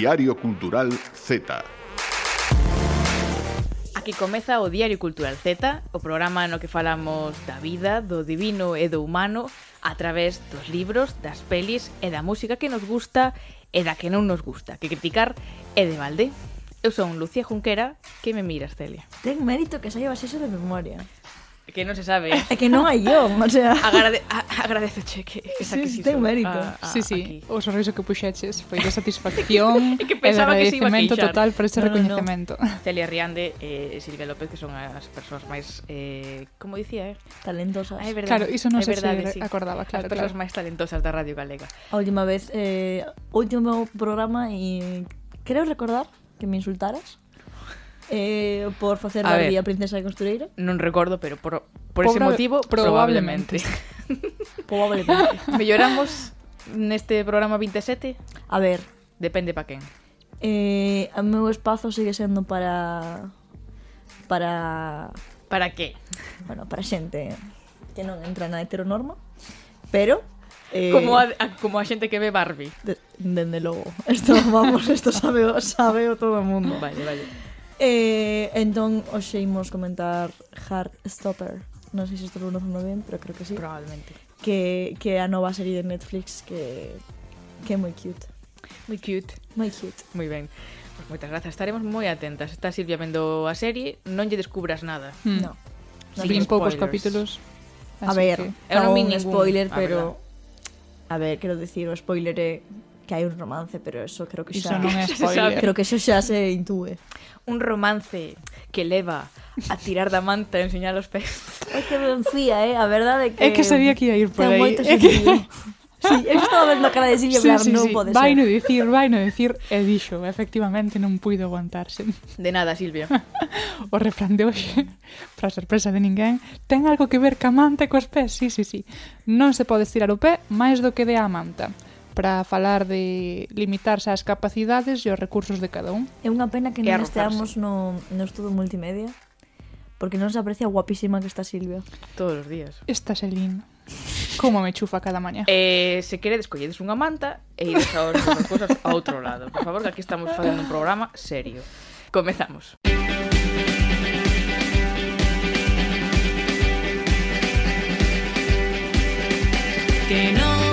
Diario Cultural Z. Aquí comeza o Diario Cultural Z, o programa no que falamos da vida, do divino e do humano a través dos libros, das pelis e da música que nos gusta e da que non nos gusta, que criticar é de balde. Eu son Lucía Junquera, que me miras, Celia? Ten mérito que saibas eso de memoria que non se sabe. É que non hai yo, o sea... Agrade, a, agradeceche que, que saques sí, iso. mérito. A, a, sí, sí, aquí. o sorriso que puxeches foi de satisfacción e que pensaba e de agradecemento queixar. total por ese no, recoñecemento. No, no. Celia Riande e eh, Silvia López, que son as persoas máis, eh, como dicía, eh? Talentosas. Ah, é verdade. Claro, iso non se verdade, sí. acordaba, claro. As persoas claro. máis talentosas da Radio Galega. A última vez, eh, último programa e creo recordar que me insultaras eh, por facer a ver, a princesa de costureira? Non recordo, pero por, por Pobre, ese motivo probablemente. Probablemente. Melloramos neste programa 27? A ver. Depende pa quen. Eh, o meu espazo sigue sendo para... Para... Para que? Bueno, para xente que non entra na heteronorma, pero Eh, como, a, a, como a xente que ve Barbie. De, dende logo. Esto, vamos, esto sabe, sabe o todo o mundo. Vale, vale. Eh, entón, hoxe imos comentar Heartstopper. Non sei se estou pronunciando ben, pero creo que sí. Probablemente. Que, que é a nova serie de Netflix que, que é moi cute. Moi cute. Moi cute. Moi ben. Pues moitas grazas, estaremos moi atentas. Está Silvia vendo a serie, non lle descubras nada. Hmm. No. no Vin poucos capítulos. A ver, que... non un ningún, spoiler, pero... A, a ver, quero dicir, o spoiler é que hai un romance, pero eso creo que xa, Iso non é spoiler. creo que eso xa se intúe un romance que leva a tirar da manta e enseñar os pés. É que me enfía, eh? A verdade é que... É que sabía que ia ir por aí. Moito é que... Sí, eu estaba vendo a cara de Silvia sí, Blar, sí, non sí. pode ser. Vai no dicir, vai no dicir, e dixo, efectivamente non puido aguantarse. De nada, Silvia. o refrán de hoxe, para sorpresa de ninguén, ten algo que ver ca manta e cos pés, sí, sí, sí. Non se pode estirar o pé máis do que de a manta para falar de limitarse ás capacidades e aos recursos de cada un. É unha pena que non esteamos no, no estudo multimedia, porque non se aprecia guapísima que está Silvia. Todos os días. Está Selín. Como me chufa cada mañá. Eh, se queredes, colledes unha manta e ides a outras cousas a outro lado. Por favor, que aquí estamos facendo un programa serio. Comezamos. Que non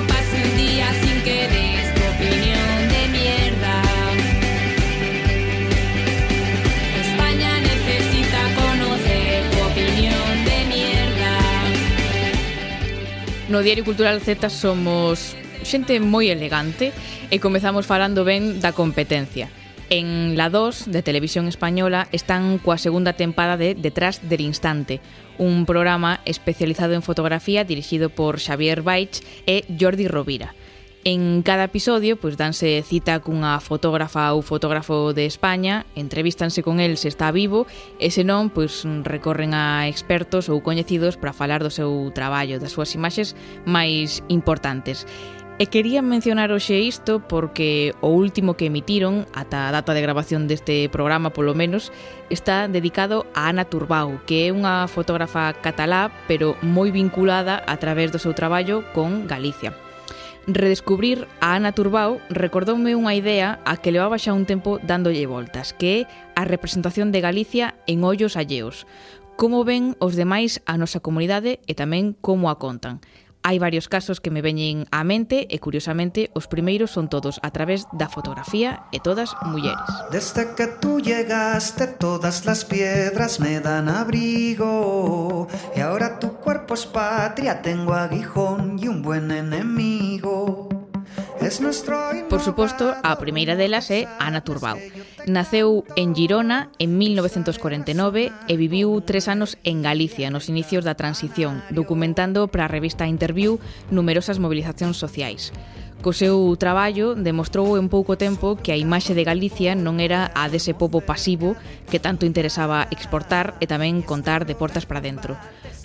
No Diario Cultural Z somos xente moi elegante e comezamos falando ben da competencia. En La 2 de Televisión Española están coa segunda tempada de Detrás del Instante, un programa especializado en fotografía dirixido por Xavier Baich e Jordi Rovira. En cada episodio, pois danse cita cunha fotógrafa ou fotógrafo de España, entrevístanse con el se está vivo, e se non, pois recorren a expertos ou coñecidos para falar do seu traballo, das súas imaxes máis importantes. E quería mencionar hoxe isto porque o último que emitiron, ata a data de grabación deste programa polo menos, está dedicado a Ana Turbau, que é unha fotógrafa catalá, pero moi vinculada a través do seu traballo con Galicia. Redescubrir a Ana Turbau recordoume unha idea a que levaba xa un tempo dándolle voltas, que é a representación de Galicia en ollos alleos. Como ven os demais a nosa comunidade e tamén como a contan. Hai varios casos que me veñen á mente e, curiosamente, os primeiros son todos a través da fotografía e todas mulleres. Desde que tú llegaste todas las piedras me dan abrigo y ahora tu cuerpo es patria, tengo aguijón y un buen enemigo. Por suposto, a primeira delas é Ana Turbau. Naceu en Girona en 1949 e viviu tres anos en Galicia nos inicios da transición, documentando para a revista Interview numerosas mobilizacións sociais. Co seu traballo demostrou en pouco tempo que a imaxe de Galicia non era a dese povo pasivo que tanto interesaba exportar e tamén contar de portas para dentro.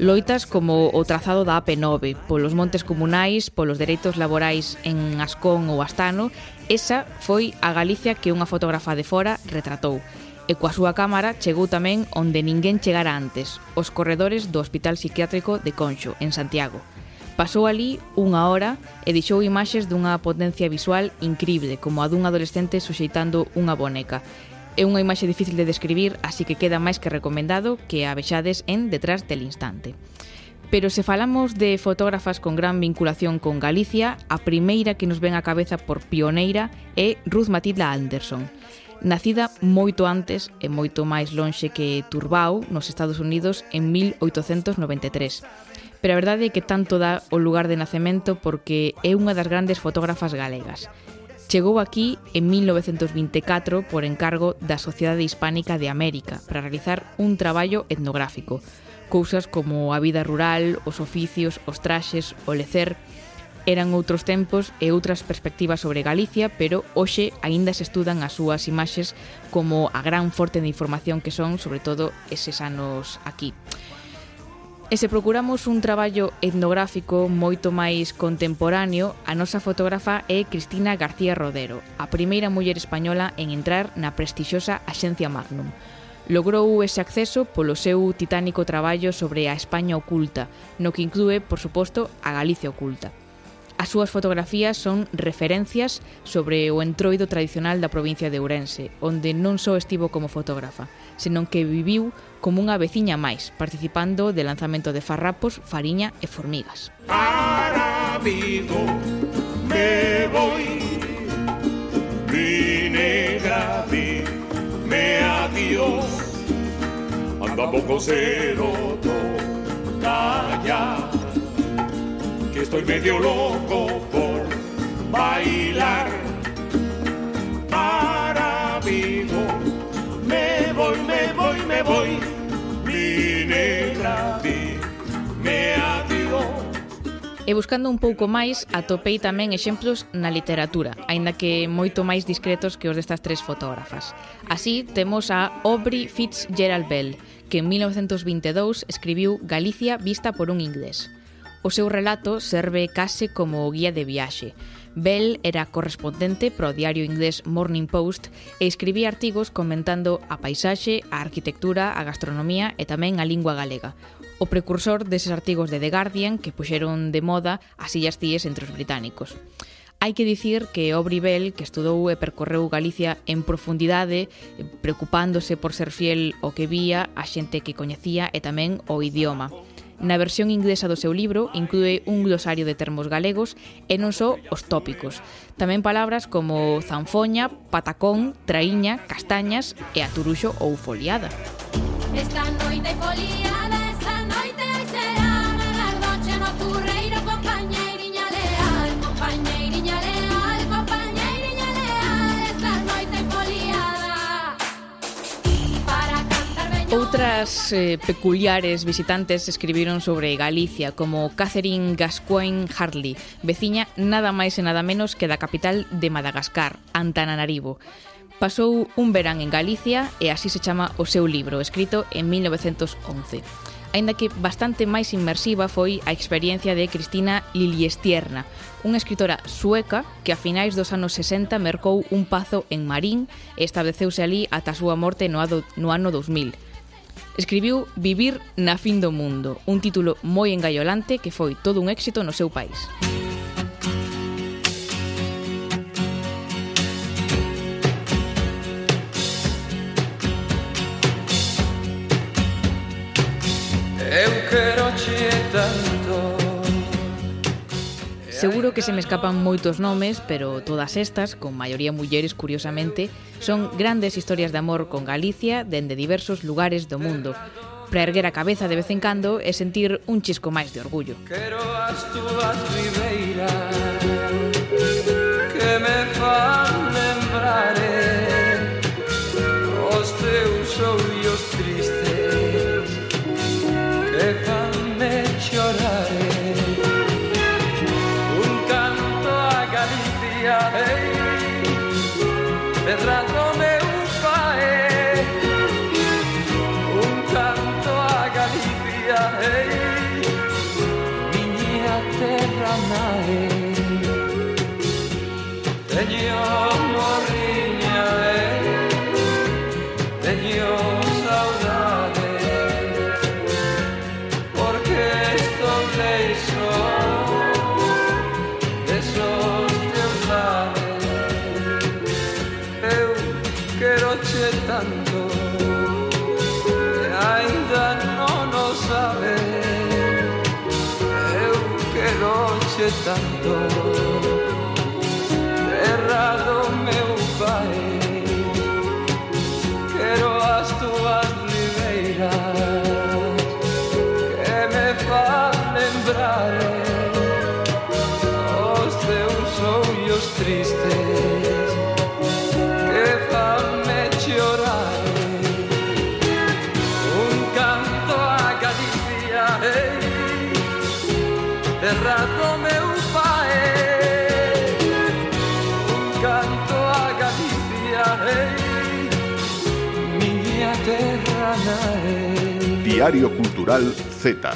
Loitas como o trazado da AP9, polos montes comunais, polos dereitos laborais en Ascón ou Astano, esa foi a Galicia que unha fotógrafa de fora retratou. E coa súa cámara chegou tamén onde ninguén chegara antes, os corredores do Hospital Psiquiátrico de Conxo, en Santiago. Pasou ali unha hora e deixou imaxes dunha potencia visual incrible, como a dun adolescente suxeitando unha boneca, É unha imaxe difícil de describir, así que queda máis que recomendado que a vexades en Detrás del Instante. Pero se falamos de fotógrafas con gran vinculación con Galicia, a primeira que nos ven á cabeza por pioneira é Ruth Matilda Anderson, nacida moito antes e moito máis lonxe que Turbao nos Estados Unidos en 1893. Pero a verdade é que tanto dá o lugar de nacemento porque é unha das grandes fotógrafas galegas. Chegou aquí en 1924 por encargo da Sociedade Hispánica de América para realizar un traballo etnográfico. Cousas como a vida rural, os oficios, os traxes, o lecer... Eran outros tempos e outras perspectivas sobre Galicia, pero hoxe aínda se estudan as súas imaxes como a gran forte de información que son, sobre todo, eses anos aquí. E se procuramos un traballo etnográfico moito máis contemporáneo, a nosa fotógrafa é Cristina García Rodero, a primeira muller española en entrar na prestixiosa Axencia Magnum. Logrou ese acceso polo seu titánico traballo sobre a España oculta, no que inclúe, por suposto, a Galicia oculta. As súas fotografías son referencias sobre o entroido tradicional da provincia de Ourense, onde non só estivo como fotógrafa, senón que viviu como unha veciña máis, participando de lanzamento de farrapos, fariña e formigas. Para Vigo me voy, vine grave, me adiós, anda poco cero calla, que estoy medio loco por bailar para Vigo. E buscando un pouco máis, atopei tamén exemplos na literatura, aínda que moito máis discretos que os destas tres fotógrafas. Así, temos a Aubrey Fitzgerald Bell, que en 1922 escribiu Galicia vista por un inglés. O seu relato serve case como guía de viaxe. Bell era correspondente pro diario inglés Morning Post e escribía artigos comentando a paisaxe, a arquitectura, a gastronomía e tamén a lingua galega o precursor deses artigos de The Guardian que puxeron de moda as illas tíes entre os británicos. Hai que dicir que Obrivel, que estudou e percorreu Galicia en profundidade, preocupándose por ser fiel ao que vía, a xente que coñecía e tamén o idioma. Na versión inglesa do seu libro inclúe un glosario de termos galegos e non só os tópicos. Tamén palabras como zanfoña, patacón, traíña, castañas e aturuxo ou foliada. Esta noite foliada Outras eh, peculiares visitantes escribiron sobre Galicia, como Catherine Gascoigne Hartley, veciña nada máis e nada menos que da capital de Madagascar, Antananarivo. Pasou un verán en Galicia e así se chama o seu libro, escrito en 1911. Ainda que bastante máis inmersiva foi a experiencia de Cristina Liliestierna, unha escritora sueca que a finais dos anos 60 mercou un pazo en Marín e estableceuse ali ata a súa morte no ano 2000 escribiu Vivir na fin do mundo, un título moi engaiolante que foi todo un éxito no seu país. Eu quero che tanto Seguro que se me escapan moitos nomes, pero todas estas, con maioría mulleres curiosamente, son grandes historias de amor con Galicia dende diversos lugares do mundo. Para erguer a cabeza de vez en cando e sentir un chisco máis de orgullo. Quero as túas ribeiras Diario Cultural Z.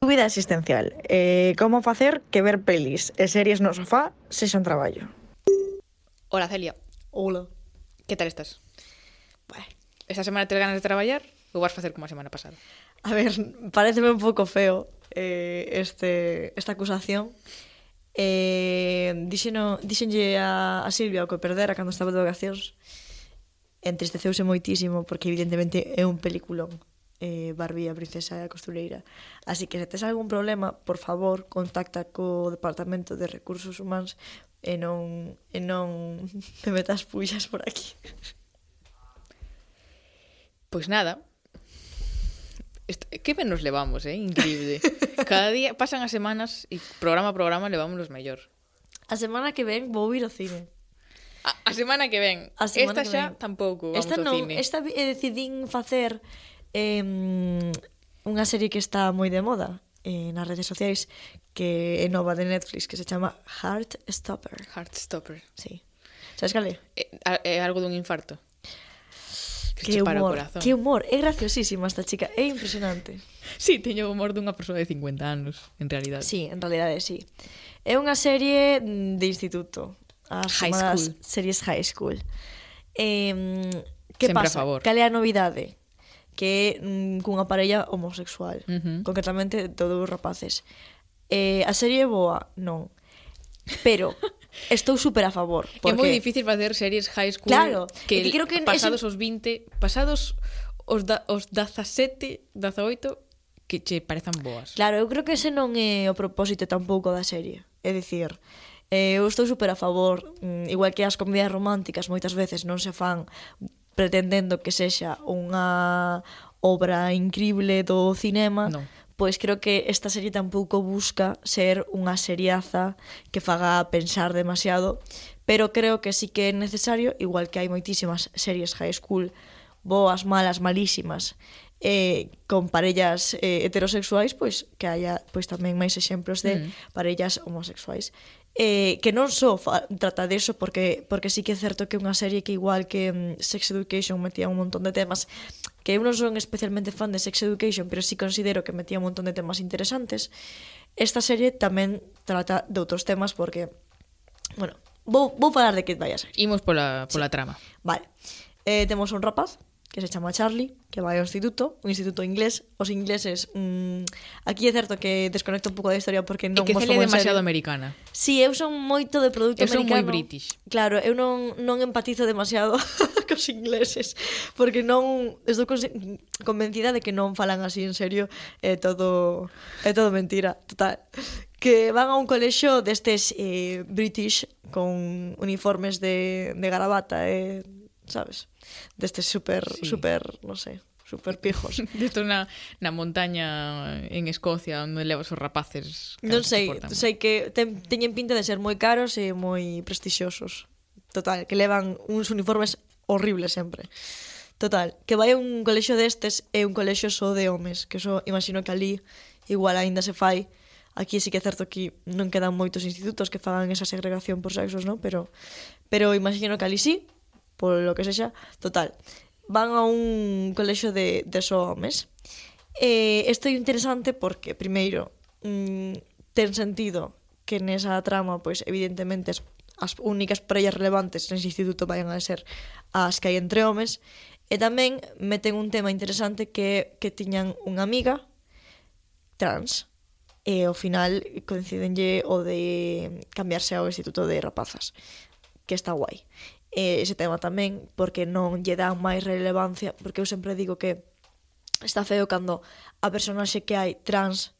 Dúbida vida existencial. Eh, como facer que ver pelis e series no sofá se un traballo? Hola, Celia. Hola. Que tal estás? Vale. Esta semana tes ganas de traballar ou vas facer como a semana pasada? A ver, pareceme un pouco feo eh, este, esta acusación. Eh, dixeno, dixenlle a, a Silvia o que perdera cando estaba de vacacións entristeceuse moitísimo porque evidentemente é un peliculón eh, Barbie, a princesa e a costureira. Así que se tes algún problema, por favor, contacta co Departamento de Recursos Humanos e non, e non te metas pullas por aquí. Pois pues nada, que ben nos levamos, eh? Increíble. Cada día pasan as semanas e programa a programa levámonos mellor. A semana que ven vou ir ao cine. A, a semana que ven. A semana esta xa ven. tampouco vamos esta non, cine. Esta eh, decidín facer eh, unha serie que está moi de moda eh, nas redes sociais que é nova de Netflix que se chama Heartstopper. Heartstopper. Sí. Sabes cal é? É, é algo dun infarto. Que, que humor, corazón. que humor, é graciosísima esta chica, é impresionante. Sí, teño o humor dunha persoa de 50 anos, en realidade. Sí, en realidade, sí. É unha serie de instituto, as high school. series high school. Eh, que Sempre pasa? A favor. Cal é a novidade? que é mm, cunha parella homosexual, uh -huh. concretamente todos os rapaces. Eh, a serie é boa? Non. Pero estou super a favor. Porque... É moi difícil facer series high school claro, que, que creo que pasados ese... os 20, pasados os, da, os 17, 18, que che parezan boas. Claro, eu creo que ese non é o propósito tampouco da serie. É dicir, eh, eu estou super a favor, mm, igual que as comedias románticas moitas veces non se fan pretendendo que sexa unha obra increíble do cinema, no. pois creo que esta serie tampouco busca ser unha seriaza que faga pensar demasiado, pero creo que sí que é necesario, igual que hai moitísimas series high school boas, malas, malísimas, eh, con parellas eh, heterosexuais, pois que haya pois tamén máis exemplos de mm. parellas homosexuais eh, que non só fa, trata eso porque, porque sí que é certo que é unha serie que igual que um, Sex Education metía un montón de temas que eu non son especialmente fan de Sex Education pero sí considero que metía un montón de temas interesantes. Esta serie tamén trata de outros temas porque bueno, vou, vou falar de que vai a ser. Imos pola, pola sí. trama. Vale, eh, temos un rapaz que se chama Charlie, que vai ao instituto, un instituto inglés. Os ingleses, mmm, aquí é certo que desconecto un pouco da historia porque non vos fomo demasiado serio. americana. Si, sí, eu son moito de produto eu americano. Eu son moi british. Claro, eu non, non empatizo demasiado cos ingleses, porque non estou convencida de que non falan así en serio, é todo é todo mentira, total que van a un colexo destes eh, british con uniformes de, de garabata e eh, sabes? Destes super, sí. super, non sei, super pijos. Desto na, na montaña en Escocia onde levas os rapaces. Non sei, que sei que ten, teñen pinta de ser moi caros e moi prestixiosos. Total, que levan uns uniformes horribles sempre. Total, que vai a un colexo destes e un colexo só de homes, que só imagino que ali igual aínda se fai. Aquí sí que é certo que non quedan moitos institutos que fagan esa segregación por sexos, non? Pero pero imagino que ali sí por lo que sexa, total. Van a un colexo de, de só homes. Eh, isto é interesante porque, primeiro, mm, ten sentido que nesa trama, pois, evidentemente, as, as únicas parellas relevantes nese instituto vayan a ser as que hai entre homes, e tamén meten un tema interesante que que tiñan unha amiga trans, e ao final coincidenlle o de cambiarse ao Instituto de Rapazas, que está guai e ese tema tamén porque non lle dan máis relevancia porque eu sempre digo que está feo cando a personaxe que hai trans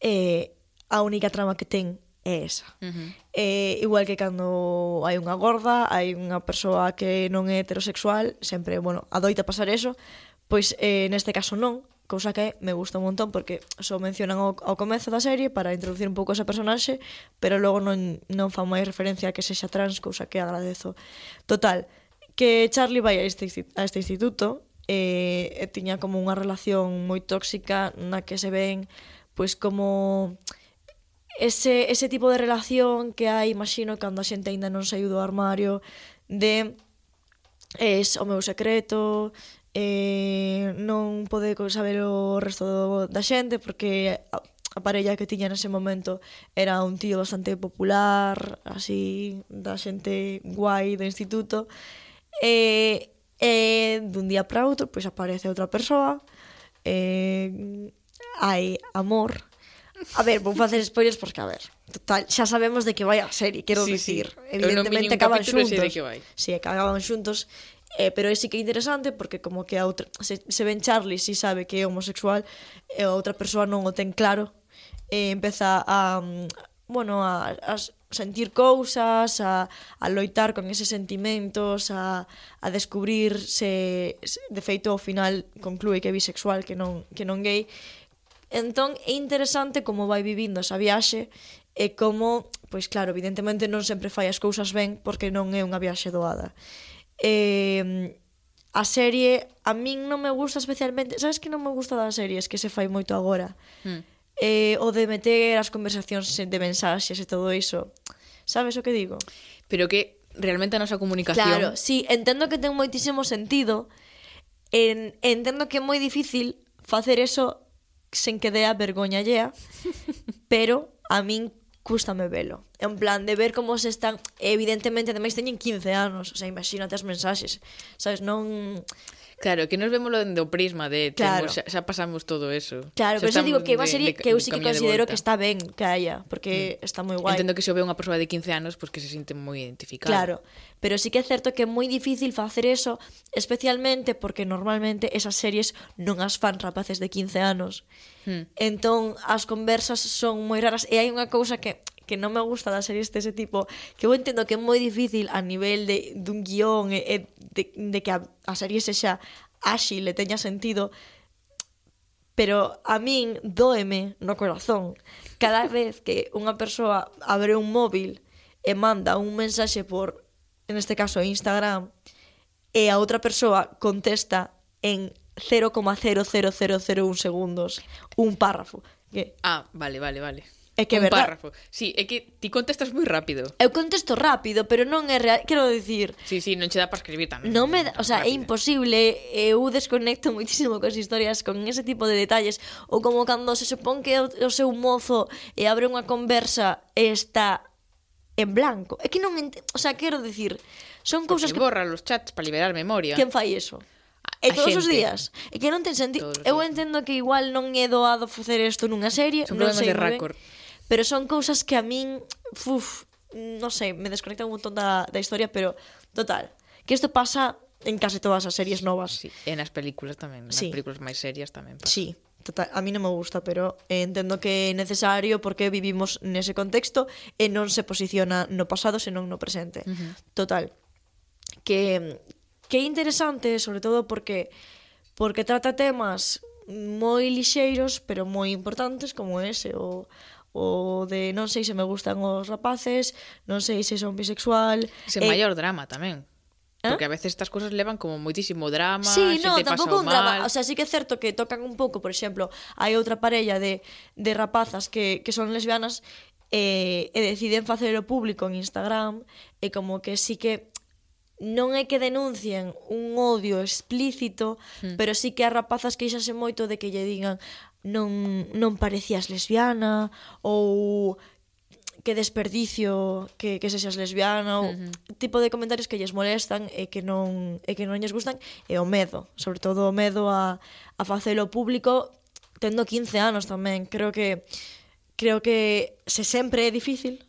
eh, a única trama que ten é esa uh -huh. eh, igual que cando hai unha gorda hai unha persoa que non é heterosexual sempre, bueno, adoita pasar eso pois eh, neste caso non cousa que me gusta un montón porque só mencionan ao, ao comezo da serie para introducir un pouco ese personaxe, pero logo non, non fan máis referencia a que sexa trans, cousa que agradezo. Total, que Charlie vai a este, a este instituto e, e tiña como unha relación moi tóxica na que se ven pois como ese, ese tipo de relación que hai, imagino, cando a xente aínda non saiu do armario de es o meu secreto, eh, non pode saber o resto do, da xente porque a, a parella que tiña nese momento era un tío bastante popular, así, da xente guai do instituto, e, e dun día para outro, pois aparece outra persoa, eh, hai amor, A ver, vou facer spoilers porque, a ver, total, xa sabemos de que vai a serie, quero sí, dicir. Sí. Evidentemente acaban xuntos. De que vai. Sí, acaban xuntos. Eh, pero é sí que é interesante porque como que a outra, se, se ven Charlie si sabe que é homosexual e a outra persoa non o ten claro e empeza a mm, bueno, a, a sentir cousas, a, a loitar con eses sentimentos, a, a descubrir se, se de feito ao final conclúe que é bisexual, que non, que non gay. Entón é interesante como vai vivindo esa viaxe e como, pois claro, evidentemente non sempre fai as cousas ben porque non é unha viaxe doada. Eh, a serie a min non me gusta especialmente, sabes que non me gusta das series que se fai moito agora. Mm. Eh, o de meter as conversacións de mensaxes e todo iso. Sabes o que digo? Pero que realmente a nosa comunicación... Claro, sí, entendo que ten moitísimo sentido, en, entendo que é moi difícil facer eso sen que dea vergoña llea, pero a min cústame velo. En plan, de ver como se están... Evidentemente, ademais, teñen 15 anos. O sea, imagínate as mensaxes. Sabes, non... Claro, que nos vemos do prisma de claro. temos, xa, xa pasamos todo eso. Claro, xa pero eso digo que é unha serie de, que eu sí que considero que está ben que haya, porque mm. está moi guai. Entendo que se o ve unha persoa de 15 anos, pois pues, que se sinte moi identificada. Claro, pero sí que é certo que é moi difícil facer eso, especialmente porque normalmente esas series non as fan rapaces de 15 anos. Mm. Entón, as conversas son moi raras e hai unha cousa que que non me gusta das series dese tipo, que eu entendo que é moi difícil a nivel de dun guión e, e de, de que a, a serie sexa áxil e teña sentido, pero a min doeme no corazón cada vez que unha persoa abre un móvil e manda un mensaxe por, en este caso, Instagram, e a outra persoa contesta en 0,00001 segundos un párrafo. Que... Ah, vale, vale, vale. É que é un verdad. párrafo. Sí, é que ti contestas moi rápido. Eu contesto rápido, pero non é real, quero dicir. Sí, sí, non che dá para escribir tamén. Non me, da, o sea, rápido. é imposible, eu desconecto muitísimo coas historias con ese tipo de detalles ou como cando se supón que o seu mozo e abre unha conversa e está en blanco. É que non, ent... o sea, quero dicir, son cousas que borra los chats para liberar memoria. Quen fai eso? E a eh, todos xente. os días. E que non ten sentido. Eu entendo que igual non é doado facer isto nunha serie. Son non sei, de. Ben Pero son cousas que a min, uf, non sei, me desconecta un montón da, da historia, pero total, que isto pasa en case todas as series novas. Sí, en as películas tamén, nas sí. películas máis serias tamén pasa. Sí, total, a mí non me gusta, pero eh, entendo que é necesario porque vivimos nese contexto e non se posiciona no pasado, senón no presente. Uh -huh. Total, que que é interesante, sobre todo porque porque trata temas moi lixeiros, pero moi importantes como ese o o de non sei se me gustan os rapaces, non sei se son bisexual. Ese e... Eh, maior drama tamén. ¿Eh? Porque a veces estas cosas levan como moitísimo drama, sí, no, tampouco un drama, o sea, sí que é certo que tocan un pouco, por exemplo, hai outra parella de, de rapazas que, que son lesbianas e, eh, e deciden facelo público en Instagram e como que sí que non é que denuncien un odio explícito, hmm. pero sí que as rapazas queixase moito de que lle digan non, non parecías lesbiana ou que desperdicio que, que sexas lesbiana ou uh -huh. tipo de comentarios que lles molestan e que non, e que non lles gustan e o medo, sobre todo o medo a, a facelo público tendo 15 anos tamén creo que creo que se sempre é difícil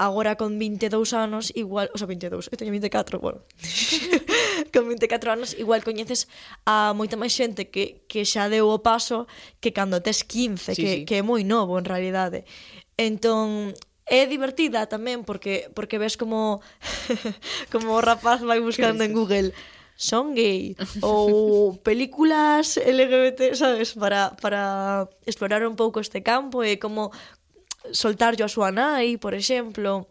agora con 22 anos igual, o sea, 22, eu teño 24, bueno con 24 anos igual coñeces a moita máis xente que, que xa deu o paso que cando tes 15, sí, que, sí. que é moi novo en realidade. Entón, é divertida tamén porque porque ves como como o rapaz vai buscando en Google son gay ou películas LGBT, sabes, para para explorar un pouco este campo e como soltarlo a súa nai, por exemplo.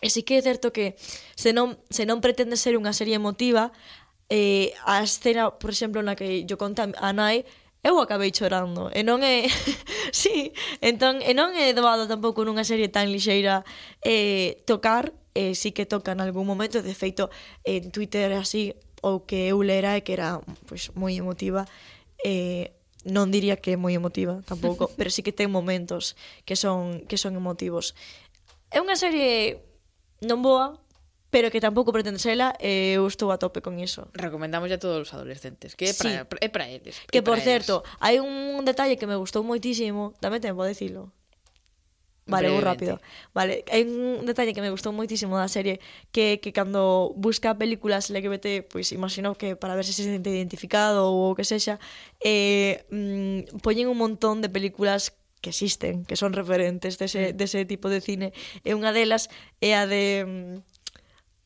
E sí que é certo que se non, se non pretende ser unha serie emotiva, eh, a escena, por exemplo, na que yo conta a nai, eu acabei chorando. E non é sí, entón e non é doado tampouco nunha serie tan lixeira eh, tocar eh, sí que toca en algún momento. De feito en Twitter así ou que eu lera e que era pues, moi emotiva eh, non diría que é moi emotiva tampouco pero sí que ten momentos que son que son emotivos. É unha serie non boa, pero que tampouco pretende sela e eu estou a tope con iso. Recomendamos a todos os adolescentes, que é para, sí. é para eles. Que, por certo, hai un detalle que me gustou moitísimo, dame tempo a dicilo. Vale, vou rápido. Vale, hai un detalle que me gustou moitísimo da serie que que cando busca películas LGBT, pois pues, imagino que para ver se se sente identificado ou o que sexa, eh, mm, poñen un montón de películas que existen, que son referentes dese, mm. dese tipo de cine. E unha delas é a de... Mm,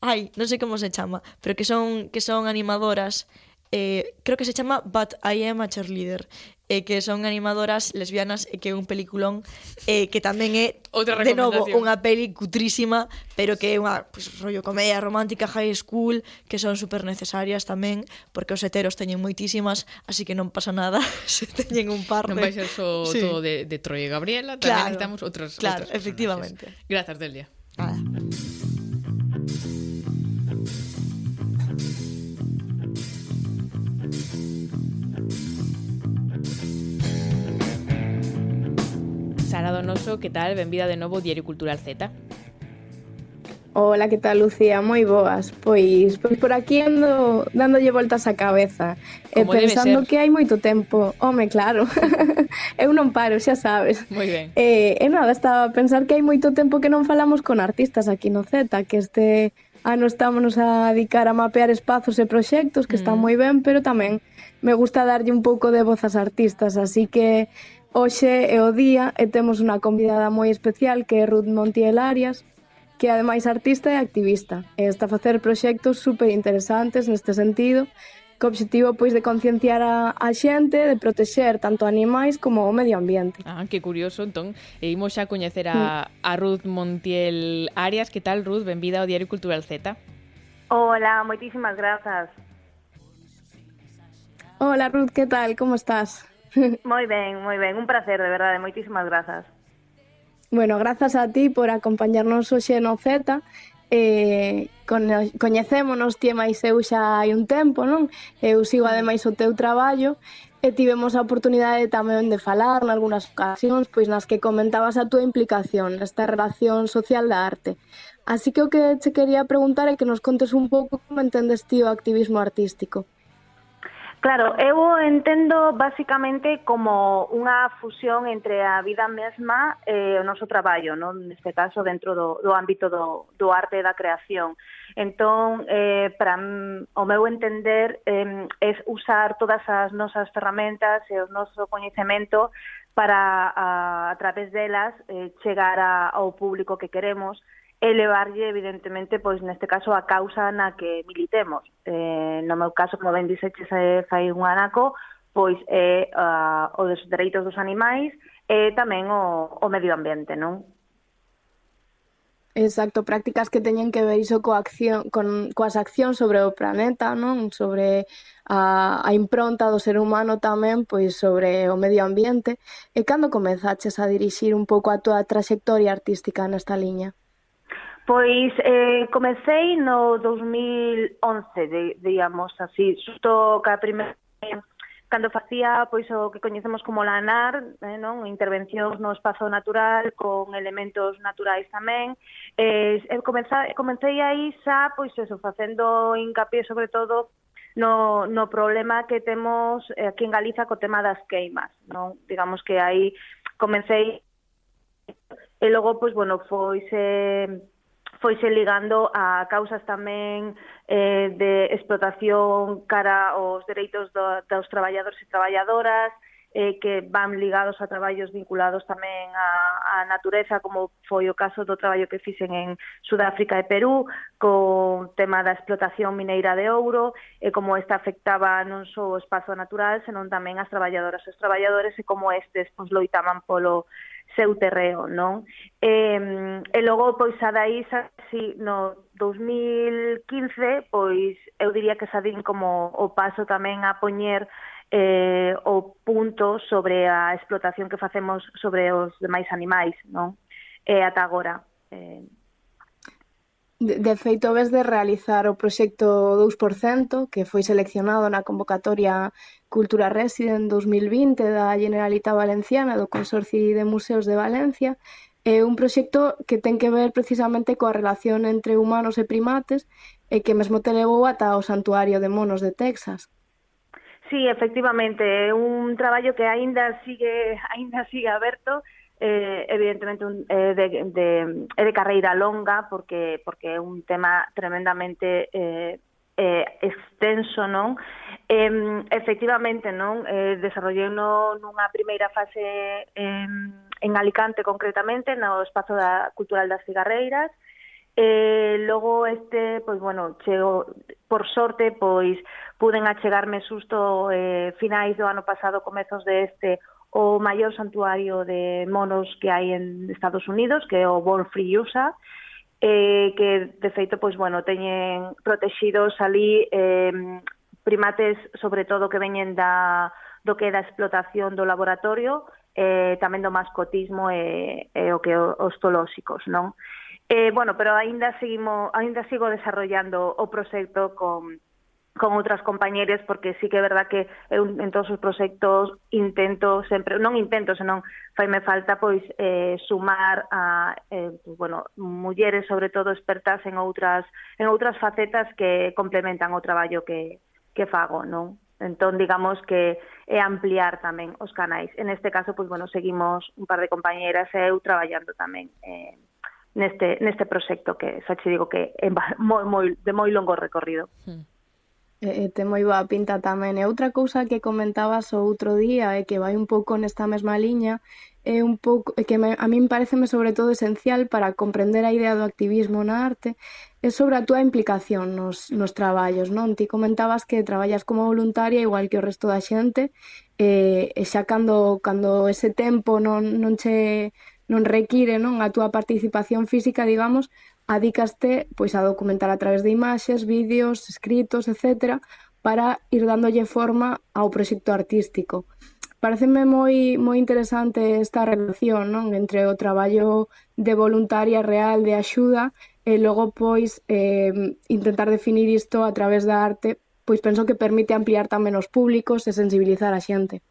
ai, non sei como se chama, pero que son, que son animadoras eh, creo que se chama But I Am a Cheerleader eh, que son animadoras lesbianas e eh, que é un peliculón eh, que tamén é Outra de novo unha peli cutrísima pero que é unha pues, rollo comedia romántica high school que son super necesarias tamén porque os heteros teñen moitísimas así que non pasa nada se teñen un par non vai ser só sí. todo de, de Troy e Gabriela tamén claro, necesitamos outras, claro, outras personaxes. efectivamente. Gracias Delia. Nada. Sara Donoso, que tal? Benvida de novo Diario Cultural Z. Hola, que tal, Lucía? Moi boas. Pois, pois por aquí ando dándolle voltas á cabeza eh, Como e pensando que hai moito tempo. Home, claro. eu non paro, xa sabes. Moi ben. E, e nada, estaba a pensar que hai moito tempo que non falamos con artistas aquí no Z, que este ano estámonos a dedicar a mapear espazos e proxectos que mm. están moi ben, pero tamén me gusta darlle un pouco de voz ás artistas, así que Hoxe é o día e temos unha convidada moi especial que é Ruth Montiel Arias, que é ademais artista e activista, e está a facer proxectos super interesantes neste sentido, co obxectivo pois de concienciar a, a xente, de protexer tanto animais como o medio ambiente. Ah, que curioso, entón, e imos xa coñecer a, mm. a Ruth Montiel Arias. Que tal, Ruth? Benvida ao Diario Cultural Z. Hola, moitísimas grazas. Hola, Ruth, que tal? Como estás? moi ben, moi ben, un placer, de verdade, moitísimas grazas. Bueno, grazas a ti por acompañarnos hoxe no Z eh, con, coñecémonos ti e máis eu xa hai un tempo, non? Eu sigo ademais o teu traballo e tivemos a oportunidade tamén de falar en algunhas ocasións pois nas que comentabas a túa implicación nesta relación social da arte. Así que o que che quería preguntar é que nos contes un pouco como entendes ti o activismo artístico. Claro, eu o entendo basicamente como unha fusión entre a vida mesma e o noso traballo, non? neste caso dentro do, do ámbito do, do arte e da creación. Entón, eh, para o meu entender, eh, é usar todas as nosas ferramentas e o noso coñecemento para, a, a través delas, eh, chegar a, ao público que queremos, e levarlle, evidentemente, pois neste caso, a causa na que militemos. Eh, no meu caso, como ben dixeches fai un anaco, pois é uh, o dos dereitos dos animais e tamén o, o medio ambiente, non? Exacto, prácticas que teñen que ver iso coa acción, con, coas accións sobre o planeta, non? Sobre a, a impronta do ser humano tamén, pois sobre o medio ambiente. E cando comezaches a dirixir un pouco a túa traxectoria artística nesta liña? Pois eh, comecei no 2011, de, digamos así, xusto ca primeira cando facía pois o que coñecemos como lanar, eh, non, intervencións no espazo natural con elementos naturais tamén. Eh, comeza, comecei aí xa pois eso facendo hincapié sobre todo no, no problema que temos eh, aquí en Galiza co tema das queimas, non? Digamos que aí comecei e logo pois bueno, foi se foise ligando a causas tamén eh, de explotación cara aos dereitos do, dos traballadores e traballadoras, eh, que van ligados a traballos vinculados tamén á, á natureza, como foi o caso do traballo que fixen en Sudáfrica e Perú, co tema da explotación mineira de ouro, e como esta afectaba non só o espazo natural, senón tamén as traballadoras e os traballadores, e como estes pois, loitaban polo seu terreo, non? E, e logo, pois, a daí, si, no 2015, pois, eu diría que sadín como o paso tamén a poñer eh, o punto sobre a explotación que facemos sobre os demais animais, non? E ata agora. Eh, De, de feito, ves de realizar o proxecto 2%, que foi seleccionado na convocatoria Cultura Resident 2020 da Generalitat Valenciana do Consorcio de Museos de Valencia, é un proxecto que ten que ver precisamente coa relación entre humanos e primates e que mesmo te levou ata o santuario de monos de Texas. Sí, efectivamente, é un traballo que aínda sigue aínda sigue aberto eh, evidentemente un, eh, de, de, é de carreira longa porque porque é un tema tremendamente eh, eh, extenso, non? Eh, efectivamente, non? Eh, desarrollei no, nunha primeira fase eh, en Alicante, concretamente, no Espazo da Cultural das Cigarreiras, Eh, logo este, pois bueno, chego por sorte, pois puden achegarme susto eh, finais do ano pasado, comezos de este, o maior santuario de monos que hai en Estados Unidos, que é o Born Free USA, eh, que de feito pois bueno, teñen protexidos ali eh, primates sobre todo que veñen da do que é da explotación do laboratorio, eh, tamén do mascotismo e, e o que os tolóxicos, non? Eh, bueno, pero aínda seguimos, aínda sigo desarrollando o proxecto con con outras compañeras porque sí que é verdad que eu en todos os proxectos intento sempre, non intento, senón faime falta pois eh, sumar a eh, bueno, mulleres sobre todo expertas en outras en outras facetas que complementan o traballo que que fago, non? Entón, digamos que é ampliar tamén os canais. En este caso, pois bueno, seguimos un par de compañeras e eu traballando tamén eh, neste neste proxecto que xa che digo que é moi moi de moi longo recorrido. Mm. Eh, eh, e, e moi boa pinta tamén. E outra cousa que comentabas o outro día é que vai un pouco nesta mesma liña é un pouco que me, a min pareceme sobre todo esencial para comprender a idea do activismo na arte é sobre a túa implicación nos, nos traballos, non? Ti comentabas que traballas como voluntaria igual que o resto da xente e, e xa cando, cando ese tempo non, non che non require non a túa participación física, digamos, adícaste pois a documentar a través de imaxes, vídeos, escritos, etc, para ir dándolle forma ao proxecto artístico. Pareceme moi moi interesante esta relación, non, entre o traballo de voluntaria real de axuda e logo pois eh, intentar definir isto a través da arte, pois penso que permite ampliar tamén os públicos e sensibilizar a xente.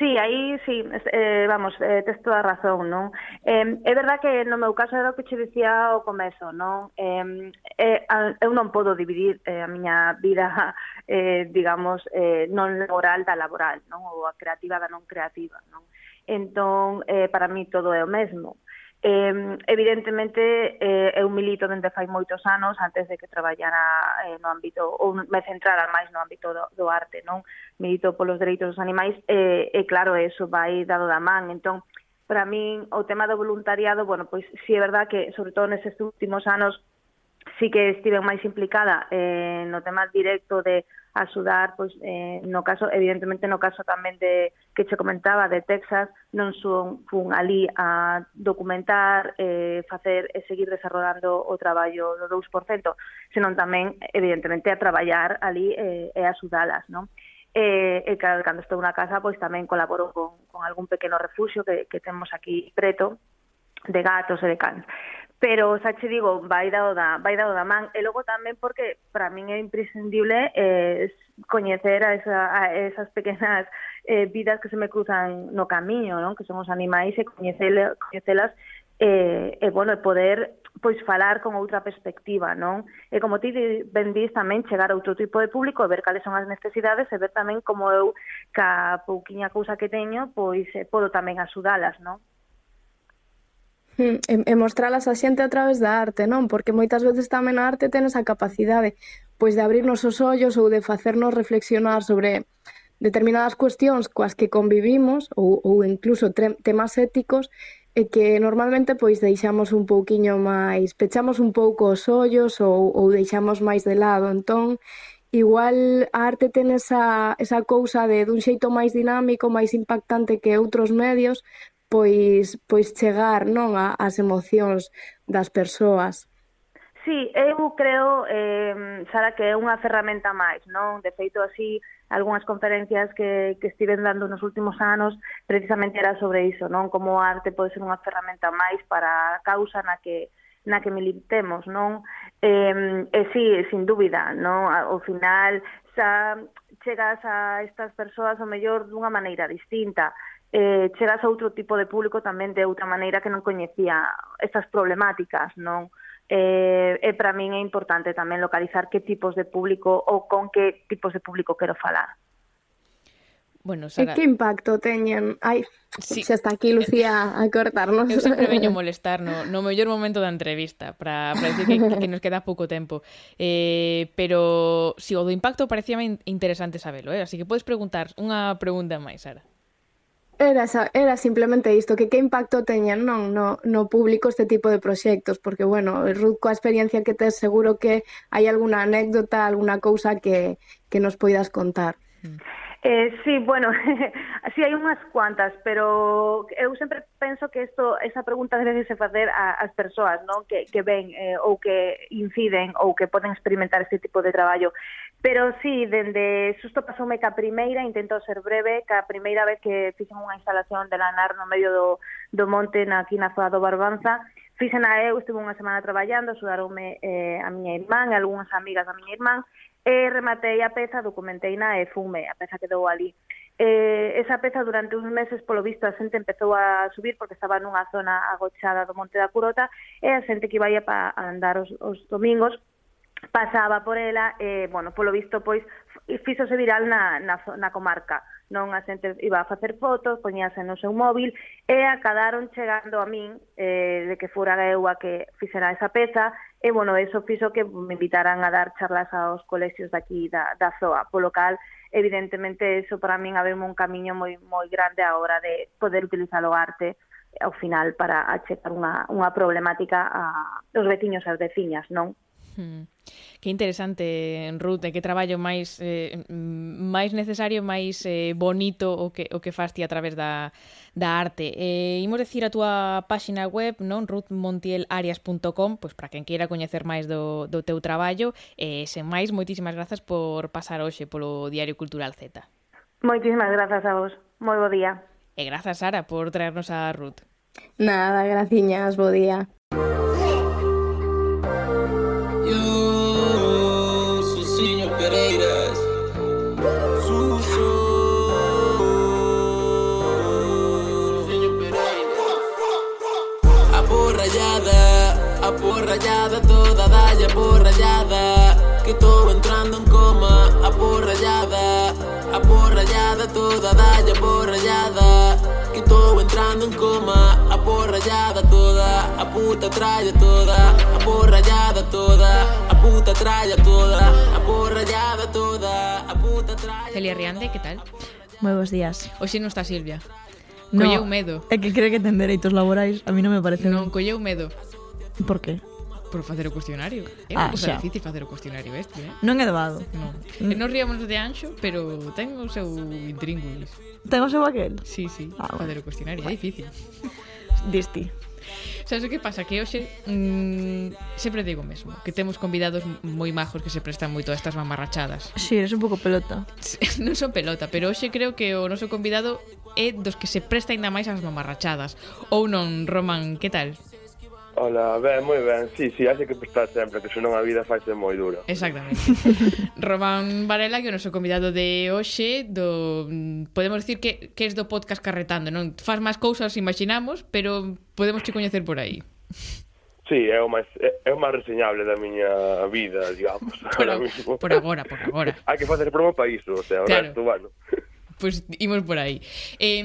Sí, aí sí, eh, vamos, eh, tes toda a razón, non? Eh, é verdad que no meu caso era o que che dicía ao comezo, non? Eh, eh, eu non podo dividir eh, a miña vida, eh, digamos, eh, non laboral da laboral, non? Ou a creativa da non creativa, non? Entón, eh, para mí todo é o mesmo. Eh, Eh, evidentemente, eh, eu milito dende fai moitos anos antes de que traballara eh, no ámbito, ou me centrara máis no ámbito do, do arte, non? Milito polos dereitos dos animais, e, eh, e claro, eso vai dado da man. Entón, para min, o tema do voluntariado, bueno, pois si sí, é verdad que, sobre todo nestes últimos anos, sí que estive máis implicada eh, no tema directo de a pois eh, no caso, evidentemente no caso tamén de que che comentaba de Texas, non son fun ali a documentar, eh, facer e seguir desarrollando o traballo do 2%, senón tamén evidentemente a traballar ali eh, e a sudalas, non? E, e claro, cando estou na casa, pois tamén colaboro con, con algún pequeno refuxio que, que temos aquí preto, de gatos e de cans pero xa che digo, vai dado da, vai dado da man e logo tamén porque para min é imprescindible eh, coñecer a, esa, a esas pequenas eh, vidas que se me cruzan no camiño, non? que son os animais e coñecelas, coñecelas eh, e bueno, poder pois falar con outra perspectiva, non? E como ti ben dis tamén chegar a outro tipo de público e ver cales son as necesidades e ver tamén como eu ca pouquiña cousa que teño, pois eh, podo tamén axudalas, non? Mm, e, e mostralas a xente a través da arte, non? Porque moitas veces tamén a arte ten esa capacidade pois de abrirnos os ollos ou de facernos reflexionar sobre determinadas cuestións coas que convivimos ou, ou incluso temas éticos e que normalmente pois deixamos un pouquiño máis, pechamos un pouco os ollos ou, ou deixamos máis de lado. Entón, igual a arte ten esa, esa cousa de dun xeito máis dinámico, máis impactante que outros medios, pois, pois chegar non a, as emocións das persoas. Sí, eu creo, eh, Sara, que é unha ferramenta máis, non? De feito, así, algunhas conferencias que, que estiven dando nos últimos anos precisamente era sobre iso, non? Como a arte pode ser unha ferramenta máis para a causa na que na que militemos, non? Eh, e sí, sin dúbida, non? Ao final xa chegas a estas persoas o mellor dunha maneira distinta, eh, chegas a outro tipo de público tamén de outra maneira que non coñecía estas problemáticas, non? Eh, e para min é importante tamén localizar que tipos de público ou con que tipos de público quero falar. Bueno, Sara... E que impacto teñen? Ai, sí. xa está aquí Lucía a cortarnos. Eu sempre veño molestar no, no mellor momento da entrevista para, para decir que, que nos queda pouco tempo. Eh, pero si o do impacto parecía interesante sabelo, eh? así que podes preguntar unha pregunta máis, Sara era, esa, era simplemente isto, que que impacto teñen non no, no público este tipo de proxectos, porque, bueno, Ruth, coa experiencia que tes, seguro que hai alguna anécdota, alguna cousa que, que nos poidas contar. Mm. Eh, sí, bueno, sí hai unhas cuantas, pero eu sempre penso que isto, esa pregunta debe se facer ás persoas non? Que, que ven eh, ou que inciden ou que poden experimentar este tipo de traballo. Pero sí, dende susto pasoume ca primeira, intento ser breve, ca primeira vez que fixen unha instalación de lanar no medio do, do monte na aquí na zona do Barbanza, fixen a eu, estuve unha semana traballando, sudaronme eh, a miña irmán e algunhas amigas da miña irmán, e rematei a peza, documentei na e fume, a peza quedou ali. Eh, esa peza durante uns meses, polo visto, a xente empezou a subir porque estaba nunha zona agochada do Monte da Curota e a xente que iba a andar os, os domingos pasaba por ela e, bueno, polo visto, pois, fíxose viral na, na, na comarca. Non a xente iba a facer fotos, poñíase no seu móvil, e acabaron chegando a min eh, de que fora eu a que fixera esa peza, e, bueno, eso fixo que me invitaran a dar charlas aos colexios daqui da, da ZOA, polo cal, evidentemente, eso para min habemos un camiño moi, moi grande a hora de poder utilizar o arte eh, ao final para achetar unha, unha problemática a, aos veciños e as veciñas, non? Hmm. Que interesante, Ruth, que traballo máis eh, máis necesario, máis eh, bonito o que o que fas ti a través da, da arte. Eh, imos decir a túa páxina web, non? ruthmontielarias.com, pois para quen queira coñecer máis do, do teu traballo, eh, sen máis, moitísimas grazas por pasar hoxe polo Diario Cultural Z. Moitísimas grazas a vos. Moi bo día. E grazas, Sara, por traernos a Ruth. Nada, graciñas, bo día. aporrallada porrallada, toda dalla aporrallada. Que estou entrando en coma, a aporrallada A toda dalla aporrallada. Que estou entrando en coma, a toda. A puta tralla toda, a toda. A puta tralla toda, a toda. A puta tralla Celia Riande, que tal? Moi bons días. Hoxe non está Silvia. No, colleu medo. É que cree que ten dereitos laborais, a mí non me parece Non, colleu medo. Por que? Por facer o cuestionario. É unha ah, xa. difícil facer o cuestionario este, eh? Non é doado. Non. Mm. Non ríamos de Anxo, pero ten o seu intríngulis. Ten o seu aquel? Sí, sí. Ah, facer bueno. o cuestionario bueno. é difícil. Disti. Sabes o que pasa? Que hoxe mmm, sempre digo mesmo Que temos convidados moi majos que se prestan moito a estas mamarrachadas Si, sí, eres un pouco pelota Non son pelota, pero hoxe creo que o noso convidado é dos que se presta ainda máis ás mamarrachadas Ou non, Roman, que tal? Ola, ben, moi ben, sí, sí, hai que prestar sempre, que senón a vida faise moi dura. Exactamente. Román Varela, que é o noso convidado de hoxe, do, podemos dicir que, que es do podcast Carretando, non? Faz máis cousas, imaginamos, pero podemos te coñecer por aí. Sí, é o máis é, é o máis reseñable da miña vida, digamos, por, agora mismo. Por agora, por agora. hai que facer promo para iso, o sea, claro. o resto, bueno. Pois pues, imos por aí. Eh,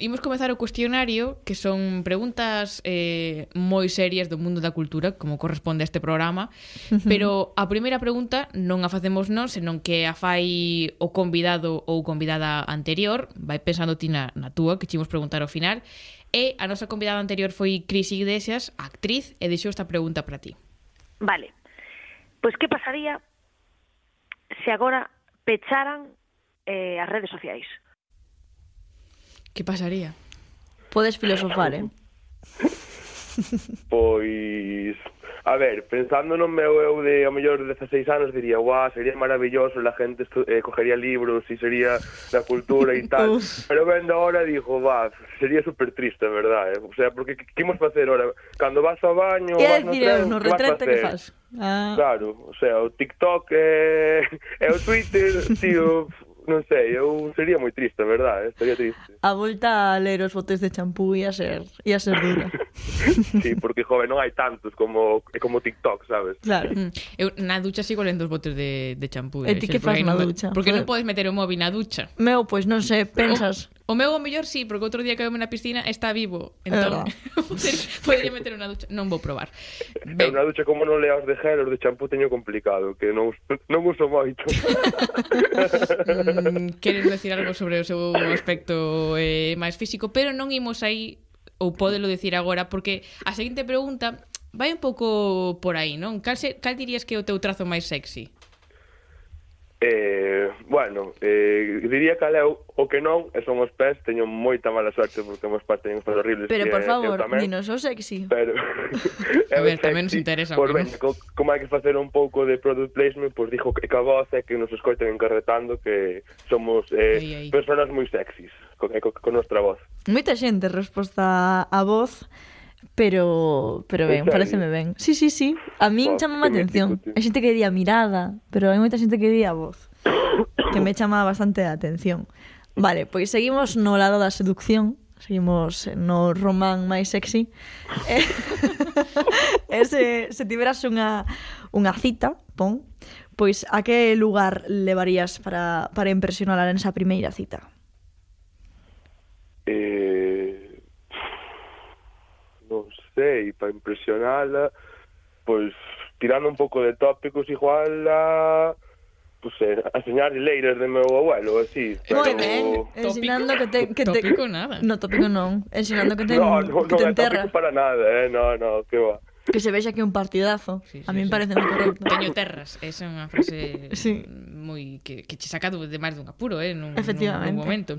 imos comezar o cuestionario, que son preguntas eh, moi serias do mundo da cultura, como corresponde a este programa, pero a primeira pregunta non a facemos non, senón que a fai o convidado ou convidada anterior, vai pensando ti na, na túa, que chimos preguntar ao final, e a nosa convidada anterior foi Cris Iglesias, actriz, e deixou esta pregunta para ti. Vale. Pois que pasaría se agora pecharan eh, as redes sociais. Que pasaría? Podes filosofar, eh? pois, a ver, pensando no meu eu de a mellor 16 anos diría, "Guau, sería maravilloso, la gente eh, cogería libros e sería la cultura e tal." Pero vendo ahora digo, "Va, sería super triste, verdad?" Eh? O sea, porque que imos facer ahora? Cando vas ao baño, vas no tren, no retrete que fas? Ah. Claro, o sea, o TikTok eh, e o Twitter, tío, non sei, eu sería moi triste, verdad, eh? estaría triste. A volta a ler os botes de champú ia ser, ia ser dura. sí, porque, joven, non hai tantos como como TikTok, sabes? Claro. Mm. Eu na ducha sigo lendo os botes de, de champú. Eh, e ti que fas na ducha? Porque non podes meter o móvil na ducha. Meu, pois non sei, pensas... O meu o mellor sí, porque outro día caeume na piscina está vivo. Entón, poderia meter unha ducha. Non vou probar. Ben. É unha ducha como non leas de gel, os de champú teño complicado, que non, non uso moito. mm, queres decir algo sobre o seu aspecto eh, máis físico, pero non imos aí ou podelo decir agora, porque a seguinte pregunta vai un pouco por aí, non? Cal, se, cal dirías que é o teu trazo máis sexy? Eh, bueno, eh, diría que leo o que non, e son os pés, teño moita mala sorte porque os pés teñen pés horribles. Pero por favor, tamén, dinos o sexy. Pero, a ver, tamén nos interesa. Por ben, co, como hai que facer un pouco de product placement, pois pues dijo que, que a voz é que nos escoiten encarretando que somos eh, ei, ei. personas moi sexys, con, con, con nostra voz. Moita xente resposta a voz, Pero, pero ben, pareceme ben. Sí, sí, sí. A min oh, chama a atención. Mítico, a xente que di a mirada, pero hai moita xente que di a voz. Que me chama bastante a atención. Vale, pois seguimos no lado da seducción. Seguimos eh, no román máis sexy. Eh, e se, se tiveras unha, unha cita, pon, pois a que lugar levarías para, para impresionar nesa primeira cita? Eh, sei, para impresionala, pois tirando un pouco de tópicos igual a pues, eh, a enseñar leiras de meu abuelo, así. Pero... Ben, ensinando que te... Que te... Tópico nada. No, tópico non. Ensinando que te, no, no, que te no, enterra. No, tópico para nada, eh? no, no, que va que se vexa que é un partidazo. Sí, sí, a mí sí. parece moi correcto. Teño terras, esa é unha frase sí. moi que, que che saca de máis dun apuro, eh, nun, Efectivamente. nun momento.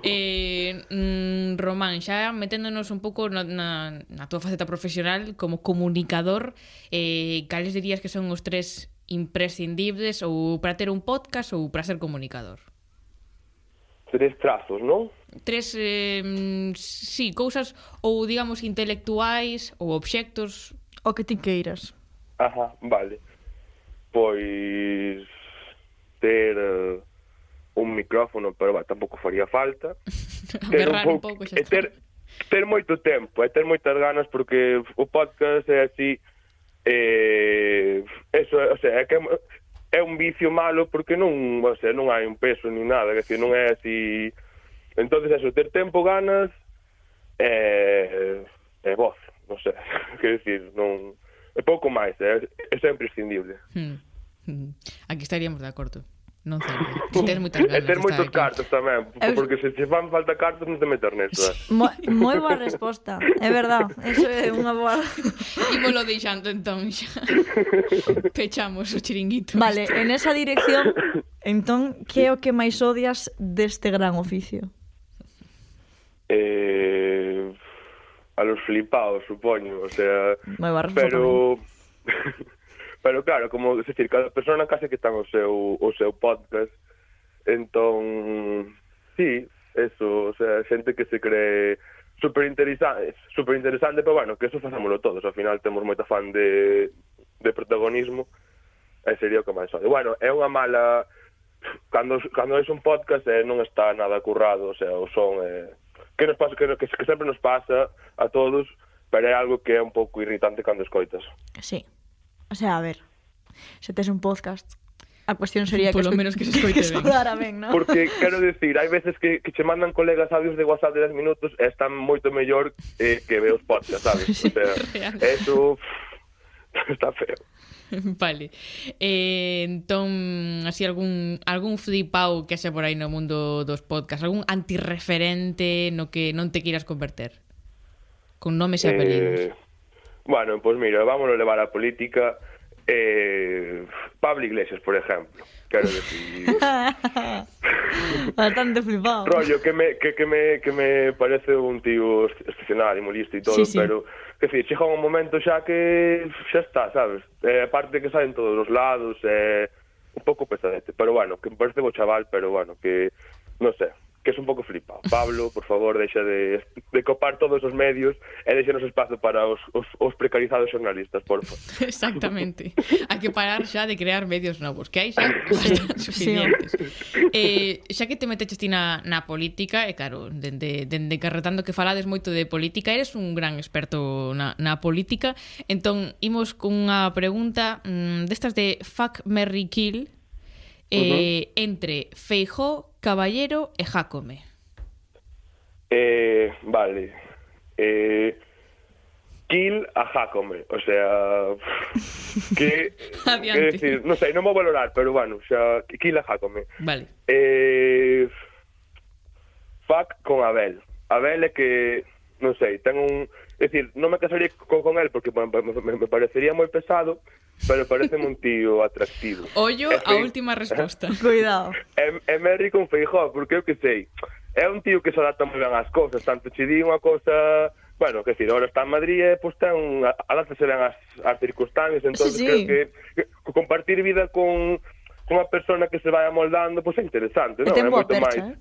Eh, mm, Román, xa meténdonos un pouco na, na, na túa faceta profesional como comunicador, eh, cales dirías que son os tres imprescindibles ou para ter un podcast ou para ser comunicador? tres trazos, non? Tres, eh, mm, sí, cousas ou, digamos, intelectuais ou obxectos O que ti queiras. Ajá, vale. Pois ter uh, un micrófono, pero bah, tampouco faría falta. ter Berrar un pouco, un ter, ter moito tempo, e ter moitas ganas porque o podcast é así eh, eso, o sea, é que é un vicio malo porque non, o sea, non hai un peso ni nada, que non é así. Entonces, eso, ter tempo, ganas eh, e eh, eh, voz non sei, que decir, non... É pouco máis, é, ¿eh? é sempre imprescindible. Hmm. Hmm. Aquí estaríamos de acordo. Non sei. Ter moitas ganas. E ter moitos cartos tamén, eh, porque se che fan falta cartos non te meter neso. ¿eh? Mo moi boa resposta, é verdad. Eso é unha boa... Ímolo deixando entón xa. Pechamos o chiringuito. Vale, este. en esa dirección, entón, que é o que máis odias deste gran oficio? Eh a los flipados, supoño, o sea, pero pero claro, como decir, cada persona case que está o seu o seu podcast. Entón, sí, eso, o sea, xente que se cree super interesante, super interesante, pero bueno, que eso facémoslo todos, ao final temos moita fan de de protagonismo e sería o que máis sobe. Bueno, é unha mala cando cando é un podcast eh, non está nada currado, o sea, o son eh, que nos pasa que, que, que sempre nos pasa a todos, pero é algo que é un pouco irritante cando escoitas. Sí. O sea, a ver, se tes un podcast, a cuestión sería Polo que... menos que se escoite que, ben. ben, ¿no? Porque, quero decir, hai veces que, que che mandan colegas audios de WhatsApp de 10 minutos e están moito mellor eh, que veos podcast, sabes? O sea, eso... está feo. vale. Eh, entón, así algún algún flipao que xa por aí no mundo dos podcasts, algún antirreferente no que non te queiras converter. Con nomes e eh, apelidos. Eh, bueno, pois pues mira, vamos a levar a política eh, Pablo Iglesias, por exemplo. Quero decir... Bastante flipado. Rollo, que me, que, que, me, que me parece un tío excepcional, humorista e todo, sí, sí. pero... Que decir, chega un momento xa que xa está, sabes? Eh, aparte que salen todos os lados, eh, un pouco pesadete, pero bueno, que me parece bo chaval, pero bueno, que non sei, que es un pouco flipado. Pablo, por favor, deixa de, de copar todos os medios e deixenos espazo para os, os, os precarizados xornalistas, por favor. Exactamente. Hai que parar xa de crear medios novos, que hai xa bastante suficientes. Eh, xa que te meteches ti na, na política, e eh, claro, dende, dende carretando que falades moito de política, eres un gran experto na, na política, entón imos cunha pregunta mmm, destas de Fuck, Merry Kill, uh-huh. eh, uh -huh. entre Feijó, Caballero e Jácome. Eh, vale. Eh, kill a Jacome, o sea, que, Adiante. que decir, non sei, non vou valorar, pero bueno, xa, kill a Jacome. Vale. Eh, fuck con Abel. Abel é que, non sei, ten un... É dicir, non me casaría con, con él porque me, me, me parecería moi pesado, pero parece un tío atractivo. Ollo e, a última resposta. Cuidado. É, é Merry con Feijó, porque eu que sei, é un tío que se adapta moi ben ás cousas, tanto che di unha cousa Bueno, que decir, ahora está en Madrid, eh, pues ten, un, adáptase ben as, as circunstancias, entonces sí, sí. creo que, que compartir vida con, con unha persona que se vai amoldando, pois pues é interesante, non? É moito máis. Eh?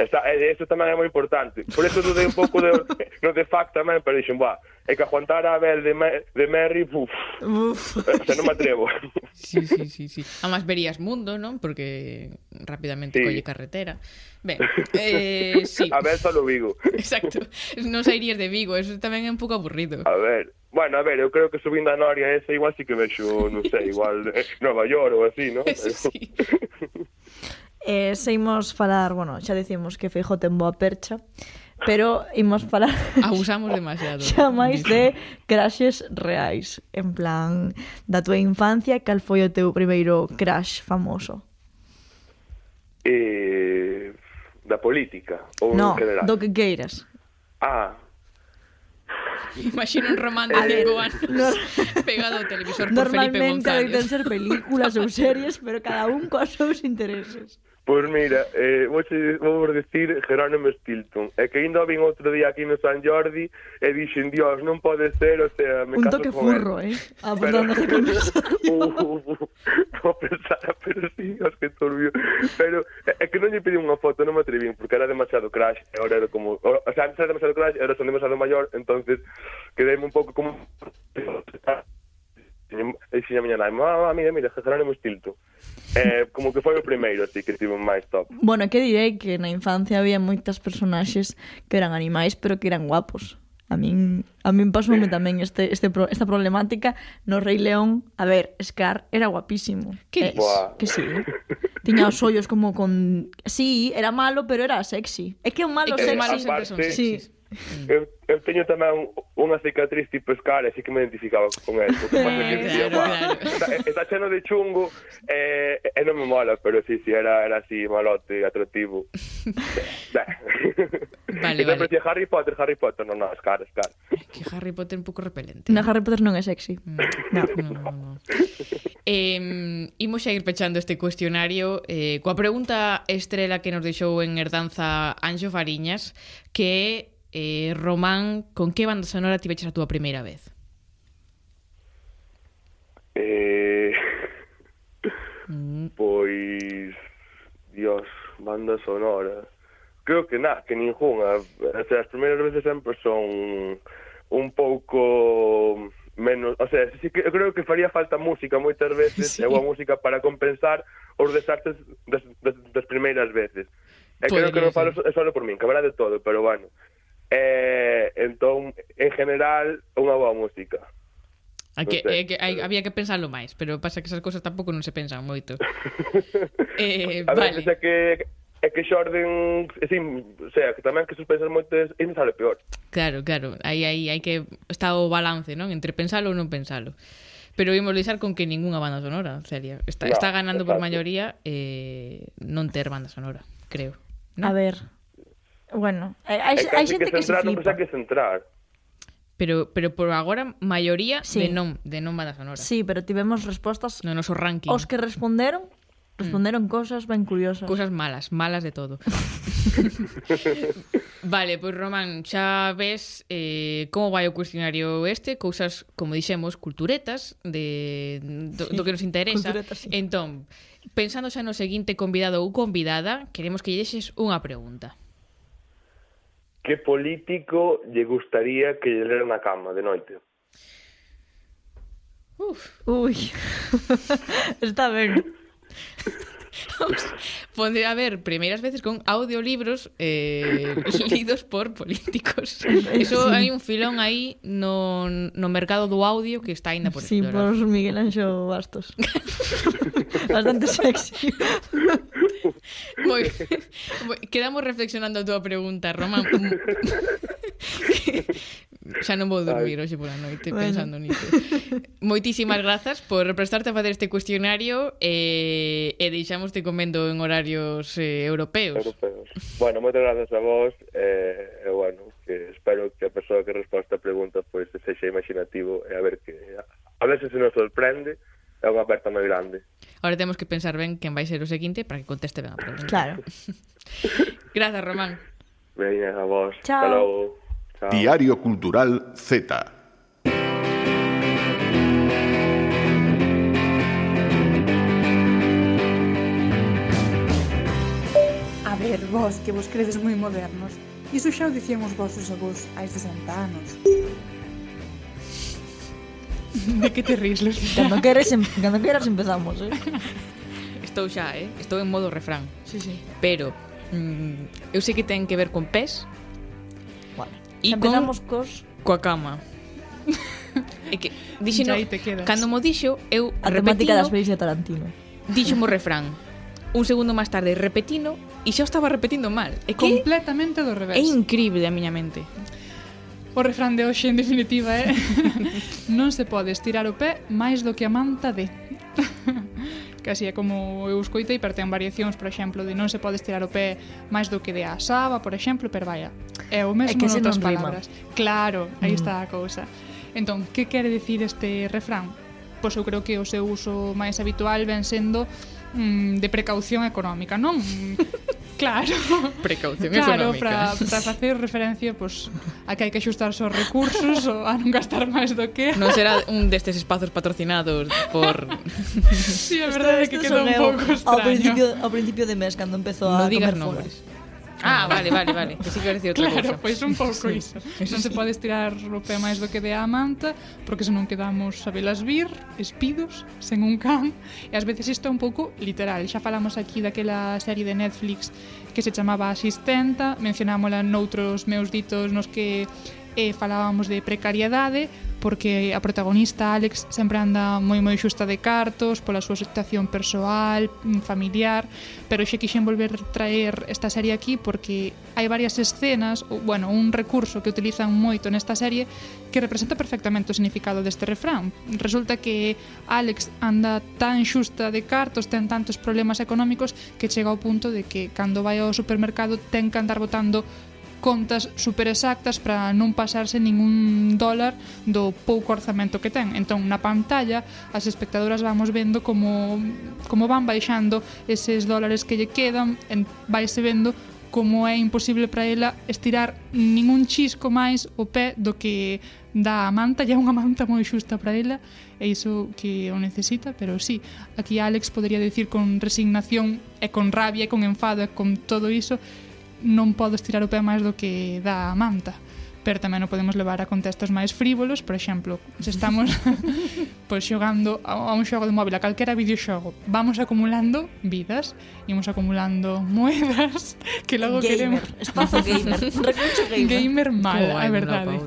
Está, eh, e isto tamén é moi importante. Por eso dudei un pouco de, no de fact tamén, pero dixen, buah, é que aguantar a Abel de, de Merry, uf, uf. Xa eh, non me atrevo. Sí, sí, sí, sí. Amas verías mundo, non? Porque rapidamente sí. colle carretera. Ben, eh, sí. A ver, só Vigo. Exacto. Non sairías de Vigo, eso tamén é un pouco aburrido. A ver, Bueno, a ver, eu creo que subindo a Noria esa igual sí que vexo, non sei, igual eh, Nova York ou así, non? Eso sí. Eh, seimos falar, bueno, xa decimos que Feijó ten boa percha, pero imos falar... Abusamos demasiado. xa máis de crashes reais, en plan, da tua infancia, cal foi o teu primeiro crash famoso? Eh, da política? Ou no, general? do que queiras. Ah, Imagino un román de cinco anos pegado ao televisor por Felipe González. Normalmente deben ser películas ou series, pero cada un cos seus intereses. Pois mira, eh, vou, vou decir Jerónimo Stilton. É que ainda vin outro día aquí no San Jordi e dixen, Dios, non pode ser, o sea, me Un caso toque furro, él. eh? A pero, uh, uh, uh, uh no pensara, pero sí, os que turbio. Pero é que non lle pedi unha foto, non me atrevín, porque era demasiado crash, e ahora era como... O sea, antes era demasiado crash, ahora son demasiado maior, entonces quedei un pouco como dixen a miña nai, ah, mira, mira, Jerónimo Stilton. Eh, como que foi o primeiro así que tive máis top. Bueno, que direi que na infancia había moitas personaxes que eran animais, pero que eran guapos. A min, a min pasoume tamén este, este pro, esta problemática no Rei León. A ver, Scar era guapísimo. Que eh, Buah. Que sí. Tiña os ollos como con... Sí, era malo, pero era sexy. É que o malo é que sexy. Malo sempre son. Sí. Eu, eu teño tamén unha cicatriz tipo escar, así que me identificaba con el. O que pasa que dicía, claro, claro. está, está cheno de chungo, e eh, eh, non me mola, pero sí, sí, era, era así, malote, atractivo. vale, e vale. Decía Harry Potter, Harry Potter, non, non, escara, escara. Que Harry Potter un pouco repelente. Na Harry Potter non é sexy. Mm. No. no, no, no. eh, imos a ir pechando este cuestionario eh, coa pregunta estrela que nos deixou en herdanza Anxo Fariñas, que é Eh, Román, con que banda sonora tiveches a túa primeira vez? Eh... Mm. Pois... Dios, banda sonora... Creo que nada, que ninguna. O sea, as primeiras veces sempre son un pouco menos, o sea, sí que, creo que faría falta música moitas veces, sí. e unha música para compensar os desastres das, das, das primeiras veces. E Podría creo que non falo só por min, que habrá de todo, pero bueno, eh, entón, en general, unha boa música. Hai que, no sei, é que, hai, había que pensarlo máis, pero pasa que esas cousas tampouco non se pensan moito. eh, a vale. veces é que é que xorden, é o sea, que tamén que sus pensar moito é non sale peor. Claro, claro, aí aí hai que está o balance, non, entre pensalo ou non pensalo. Pero imos lixar con que ningunha banda sonora, Celia. Está, no, está ganando exacto. por maioría eh, non ter banda sonora, creo. ¿no? A ver, Bueno, hai, hai xente que, que se flipa. Hai que centrar. Pero, pero por agora, maioría sí. de non, de non banda sonora. Sí, pero tivemos respostas... No noso ranking. Os que responderon, mm. responderon mm. cosas ben curiosas. Cosas malas, malas de todo. vale, pois pues, Román, xa ves eh, como vai o cuestionario este, cousas, como dixemos, culturetas de, do, sí. do que nos interesa. Sí. Entón, pensando xa no seguinte convidado ou convidada, queremos que lle deixes unha pregunta que político lle gustaría que lle ler na cama de noite? Uf, ui, está ben. Pode haber primeiras veces con audiolibros eh, lidos por políticos. Eso sí. hai un filón aí no, no mercado do audio que está aínda por explorar. Sí, por Miguel Anxo Bastos. Bastante sexy moi, moi, quedamos reflexionando a túa pregunta, Román. xa non vou dormir hoxe pola noite bueno. pensando nisto. Moitísimas grazas por prestarte a facer este cuestionario eh, e deixamoste comendo en horarios eh, europeos. europeos. Bueno, moitas grazas a vos eh, e bueno, que espero que a persoa que resposta a pregunta pois pues, sexa imaginativo e a ver que a veces se nos sorprende é unha aperta moi grande. Ahora temos que pensar ben quen vai ser o seguinte para que conteste ben a pregunta. Claro. Grazas, Román. Veña, a vos. Chao. Hasta logo. Chao. Diario Cultural Z. A ver vos que vos credes moi modernos. Iso xa o dicían os vosos avós hai 60 anos. De que te ríes, Lucía? Cando queres, em, cando queres empezamos, eh? Estou xa, eh? Estou en modo refrán. Sí, sí. Pero mm, eu sei que ten que ver con pés Bueno, e con, empezamos cos... coa cama. É que dixeno, Ya aí te quedas. cando mo dixo, eu A temática das repetino, pelis de Tarantino. dixo mo refrán. Un segundo máis tarde repetino e xa o estaba repetindo mal. É que Completamente do revés. é increíble a miña mente. O refrán de hoxe, en definitiva, é eh? Non se pode estirar o pé máis do que a manta de que así é como eu escoitei, pero ten variacións, por exemplo, de non se pode estirar o pé máis do que de a saba, por exemplo, pero vaya, é o mesmo é que noutras palabras. Rima. Claro, aí mm. está a mm. cousa. Entón, que quere dicir este refrán? Pois eu creo que o seu uso máis habitual ven sendo mm, de precaución económica, non? Claro. Precaución claro, económica. Claro, para facer referencia pues, a que hai que axustar os recursos ou a non gastar máis do que... Non será un destes espazos patrocinados por... sí, a verdade é que quedou un pouco extraño. Ao principio, ao principio de mes, cando empezou a digas comer nombres. Fora. Ah, vale, vale, vale. Que sí que outra claro, cousa. pois un pouco sí. iso. Eso non se pode estirar o pé máis do que de a manta, porque senón quedamos a velas vir, espidos, sen un can, e ás veces isto é un pouco literal. Xa falamos aquí daquela serie de Netflix que se chamaba Asistenta, mencionámola noutros meus ditos nos que eh, falábamos de precariedade porque a protagonista Alex sempre anda moi moi xusta de cartos pola súa situación persoal, mm, familiar, pero xe quixen volver traer esta serie aquí porque hai varias escenas, ou, bueno, un recurso que utilizan moito nesta serie que representa perfectamente o significado deste refrán. Resulta que Alex anda tan xusta de cartos, ten tantos problemas económicos que chega ao punto de que cando vai ao supermercado ten que andar botando contas super exactas para non pasarse ningún dólar do pouco orzamento que ten. Entón, na pantalla, as espectadoras vamos vendo como, como van baixando eses dólares que lle quedan, en, vaise vendo como é imposible para ela estirar ningún chisco máis o pé do que dá a manta, e é unha manta moi xusta para ela, e iso que o necesita, pero sí, aquí Alex podría decir con resignación e con rabia e con enfado e con todo iso non podo estirar o pé máis do que dá a manta pero tamén o podemos levar a contextos máis frívolos, por exemplo, se estamos pois xogando a un xogo de móvil, a calquera videoxogo, vamos acumulando vidas, imos acumulando moedas, que logo gamer, queremos... Espazo gamer, recurso gamer. Gamer mal, a verdade.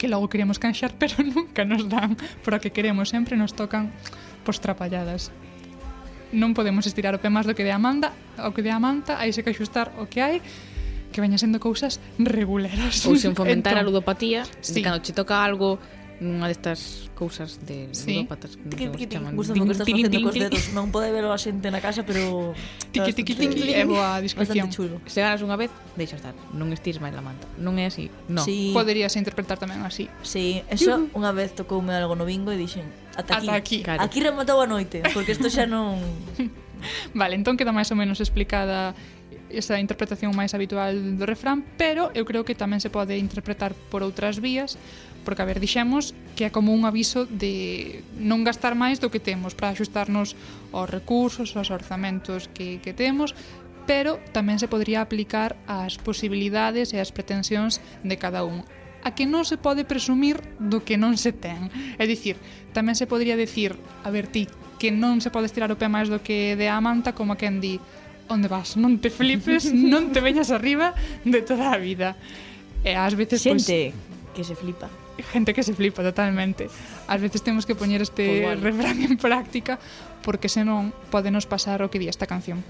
Que logo queremos canxar, pero nunca nos dan, pero que queremos sempre nos tocan pois trapalladas non podemos estirar o pé máis do que de Amanda, o que de Amanda, aí se que axustar o que hai que veña sendo cousas reguleras. Ou sen fomentar entón, a ludopatía, sí. cando che toca algo nunha destas cousas de sí. ludópatas que tiqui, tiqui, chaman. Gusta que estás facendo cos dedos, non pode ver a xente na casa, pero tiqui tiqui tiqui é boa descripción. chulo. Se ganas unha vez, deixa estar, non estires máis la manta. Non é así, no. Sí. Poderías interpretar tamén así. Sí, eso unha vez tocoume algo no bingo e dixen, ata aquí. Ata aquí. Claro. aquí rematou a noite, porque isto xa non Vale, entón queda máis ou menos explicada esa interpretación máis habitual do refrán, pero eu creo que tamén se pode interpretar por outras vías, porque a ver, dixemos que é como un aviso de non gastar máis do que temos para axustarnos aos recursos, aos orzamentos que, que temos, pero tamén se podría aplicar ás posibilidades e ás pretensións de cada un a que non se pode presumir do que non se ten. É dicir, tamén se podría decir a ver ti que non se pode estirar o pé máis do que de a manta como quen di onde vas, non te flipes, non te veñas arriba de toda a vida. E ás veces... Pois Xente pois, que se flipa. Gente que se flipa totalmente. Ás veces temos que poñer este refrán en práctica porque senón podenos pasar o que di esta canción.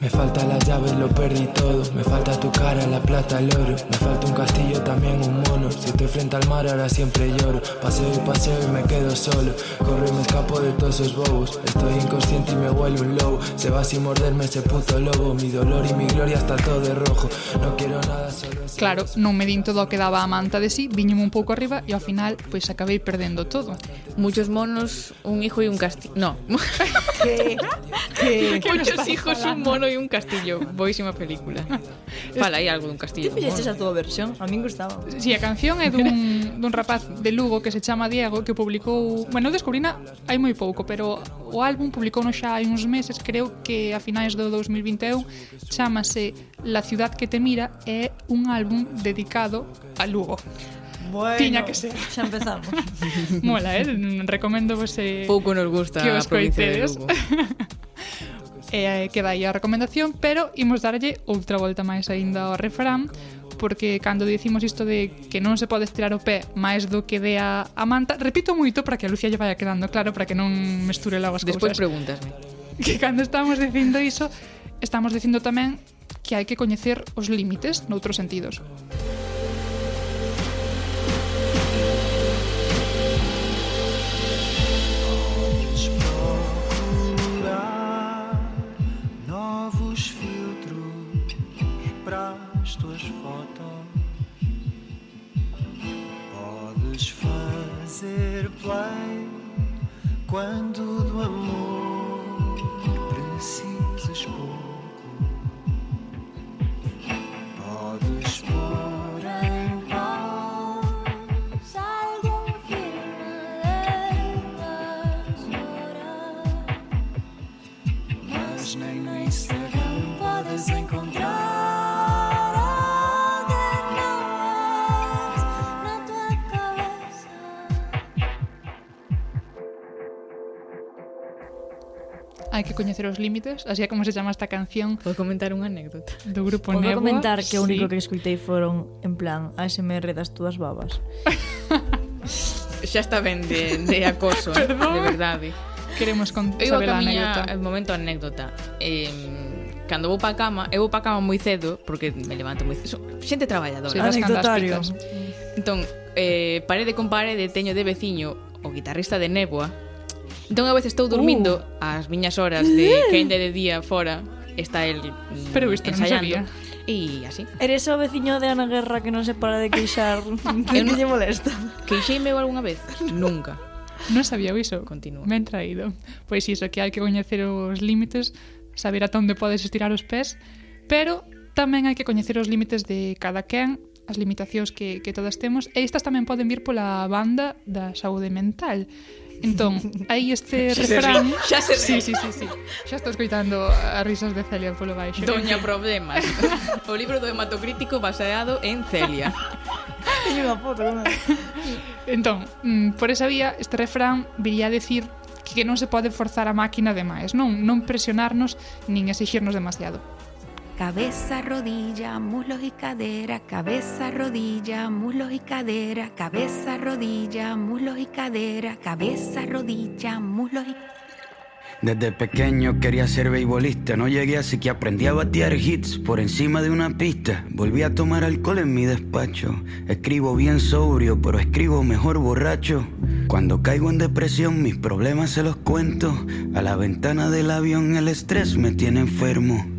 Me falta las llaves, lo perdí todo. Me falta tu cara, la plata, el oro. Me falta un castillo, también un. Si estoy frente al mar, ahora siempre lloro. Paseo y paseo y me quedo solo. Corro y me escapo de todos esos bobos. Estoy inconsciente y me huele un lobo. Se va sin morderme ese puto lobo. Mi dolor y mi gloria está todo de rojo. No quiero nada, solo Claro, non me din todo o que daba a manta de sí, viñeme un pouco arriba e ao final pois acabei perdendo todo. Muchos monos, un hijo y un castillo. No. Que, que, Muchos hijos, un mono y un castillo. Boísima película. Fala aí algo dun castillo. Ti fixestes a túa versión? A min gustaba. Si, a canción é dun, dun rapaz de Lugo que se chama Diego que publicou, bueno, descubrina hai moi pouco, pero o álbum publicou no xa hai uns meses, creo que a finais do 2021, chamase La ciudad que te mira é un álbum dedicado a Lugo. Bueno, Tiña que ser. Xa empezamos. Mola, eh? Recomendo vos eh, Pouco nos gusta que os coitedes. e eh, queda aí a recomendación, pero imos darlle outra volta máis aínda ao refrán porque cando dicimos isto de que non se pode estirar o pé máis do que dea a manta, repito moito para que a Lucía lle vaya quedando claro para que non mesture logo as Despois cousas. Despois pregúntasme. Que cando estamos dicindo iso, estamos dicindo tamén que hai que coñecer os límites noutros sentidos. Fazer play quando do amor hai que coñecer os límites, así é como se chama esta canción. Vou comentar unha anécdota. Do grupo Vou Vou comentar que o único sí. que escuitei foron, en plan, ASMR das túas babas. Xa está ben de, de acoso, Perdón. de verdade. Queremos con eu saber a anécdota. El momento anécdota. Eh, cando vou pa cama, eu vou pa cama moi cedo, porque me levanto moi cedo. Xente traballadora. Sí, anecdotario. Entón, eh, parede con parede teño de veciño o guitarrista de Neboa, Entón a veces estou dormindo uh. as miñas horas de eh. que ainda de día fora está el mm, Pero isto non sabía. E así. Eres o veciño de Ana Guerra que non se para de queixar que lle molesta. Queixeime eu algunha vez? Nunca. Non sabía iso. Continúa. Me han traído. Pois iso, que hai que coñecer os límites, saber ata onde podes estirar os pés, pero tamén hai que coñecer os límites de cada quen as limitacións que, que todas temos e estas tamén poden vir pola banda da saúde mental Entón, aí este refrán... Xa se ri. Sí, sí, sí, sí. Xa estou escoitando as risas de Celia polo baixo. Doña Problemas. o libro do hematocrítico baseado en Celia. Teño unha foto. Entón, mm, por esa vía, este refrán viría a decir que non se pode forzar a máquina demais, non, non presionarnos nin exigirnos demasiado. Cabeza, rodilla, muslos y cadera, cabeza, rodilla, muslos y cadera, cabeza, rodilla, muslos y cadera, cabeza, rodilla, muslos y Desde pequeño quería ser beisbolista, no llegué así que aprendí a batear hits por encima de una pista. Volví a tomar alcohol en mi despacho. Escribo bien sobrio, pero escribo mejor borracho. Cuando caigo en depresión, mis problemas se los cuento. A la ventana del avión el estrés me tiene enfermo.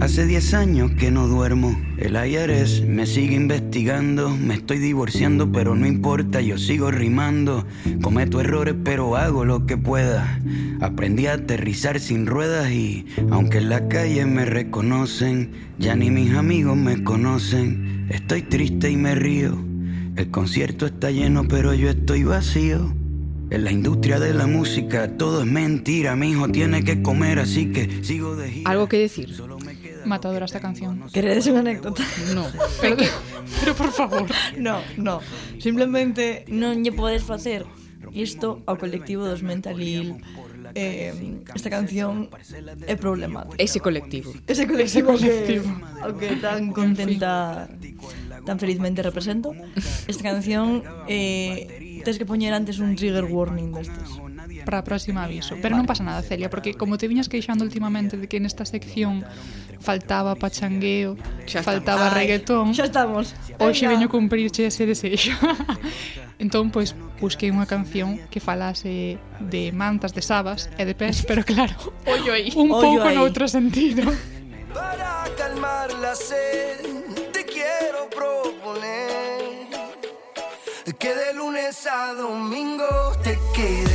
Hace 10 años que no duermo. El IRS me sigue investigando. Me estoy divorciando, pero no importa, yo sigo rimando. Cometo errores, pero hago lo que pueda. Aprendí a aterrizar sin ruedas y, aunque en la calle me reconocen, ya ni mis amigos me conocen. Estoy triste y me río. El concierto está lleno, pero yo estoy vacío. En la industria de la música todo es mentira. Mi hijo tiene que comer, así que sigo de gira. ¿Algo que decir? matadora esta canción. Queredes unha anécdota? No. pero, pero por favor. No, no. Simplemente non lle podes facer isto ao colectivo dos Mentalil eh, esta canción é problemática. Ese colectivo. Ese colectivo, Ese colectivo. Que, o que tan contenta, tan felizmente represento. Esta canción eh, tens que poñer antes un trigger warning destes para a próxima aviso. Pero non pasa nada, Celia, porque como te viñas queixando últimamente de que nesta sección faltaba pachangueo, faltaba Ay, reggaetón, xa estamos. Hoxe veño cumprirche ese desexo. entón, pois, busquei unha canción que falase de mantas, de sabas e de pés, pero claro, un pouco noutro sentido. Para calmar la sed, te quiero proponer que de lunes a domingo te quedes.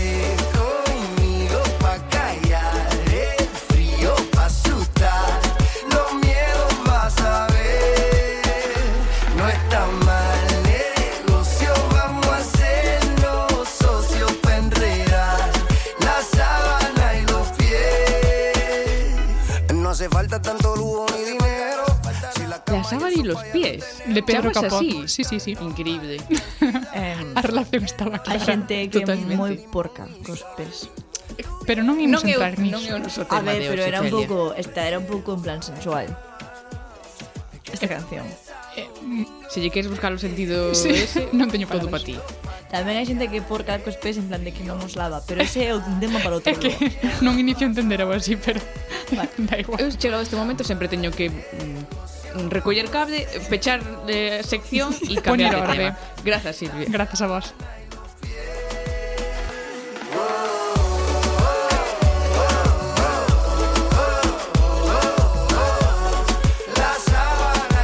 los pies. Le Capó. así. Sí, sí, sí. Increíble. Eh, a relación estaba clara. Hai xente que é moi porca cos pés. Pero non imos non entrar eu, niso. Non é o noso tema A ver, de pero era un pouco, esta era un pouco en plan sensual. Esta canción. Eh, mm. se lle queres buscar o sentido sí, ese, non teño todo para ti. Tamén hai xente que porca cos pés en plan de que non os lava, pero ese é o tema para outro. É que non inicio a entender algo así, pero vale. da igual. Eu chegado a este momento sempre teño que mm, recoller cable, pechar eh, sección e cambiar de orde. tema. Grazas, Silvia. Grazas a vos. La sábana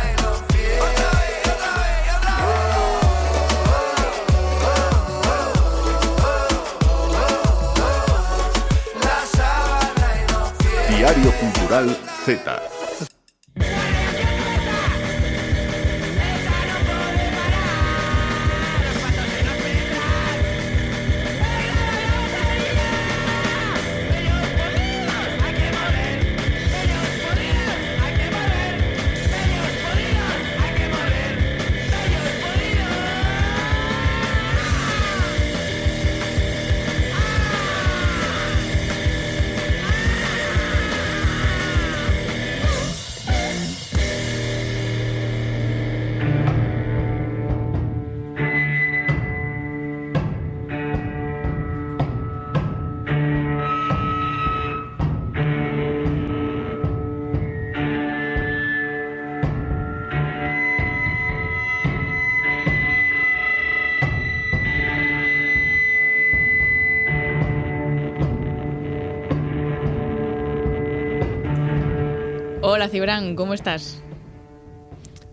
Fran, como estás?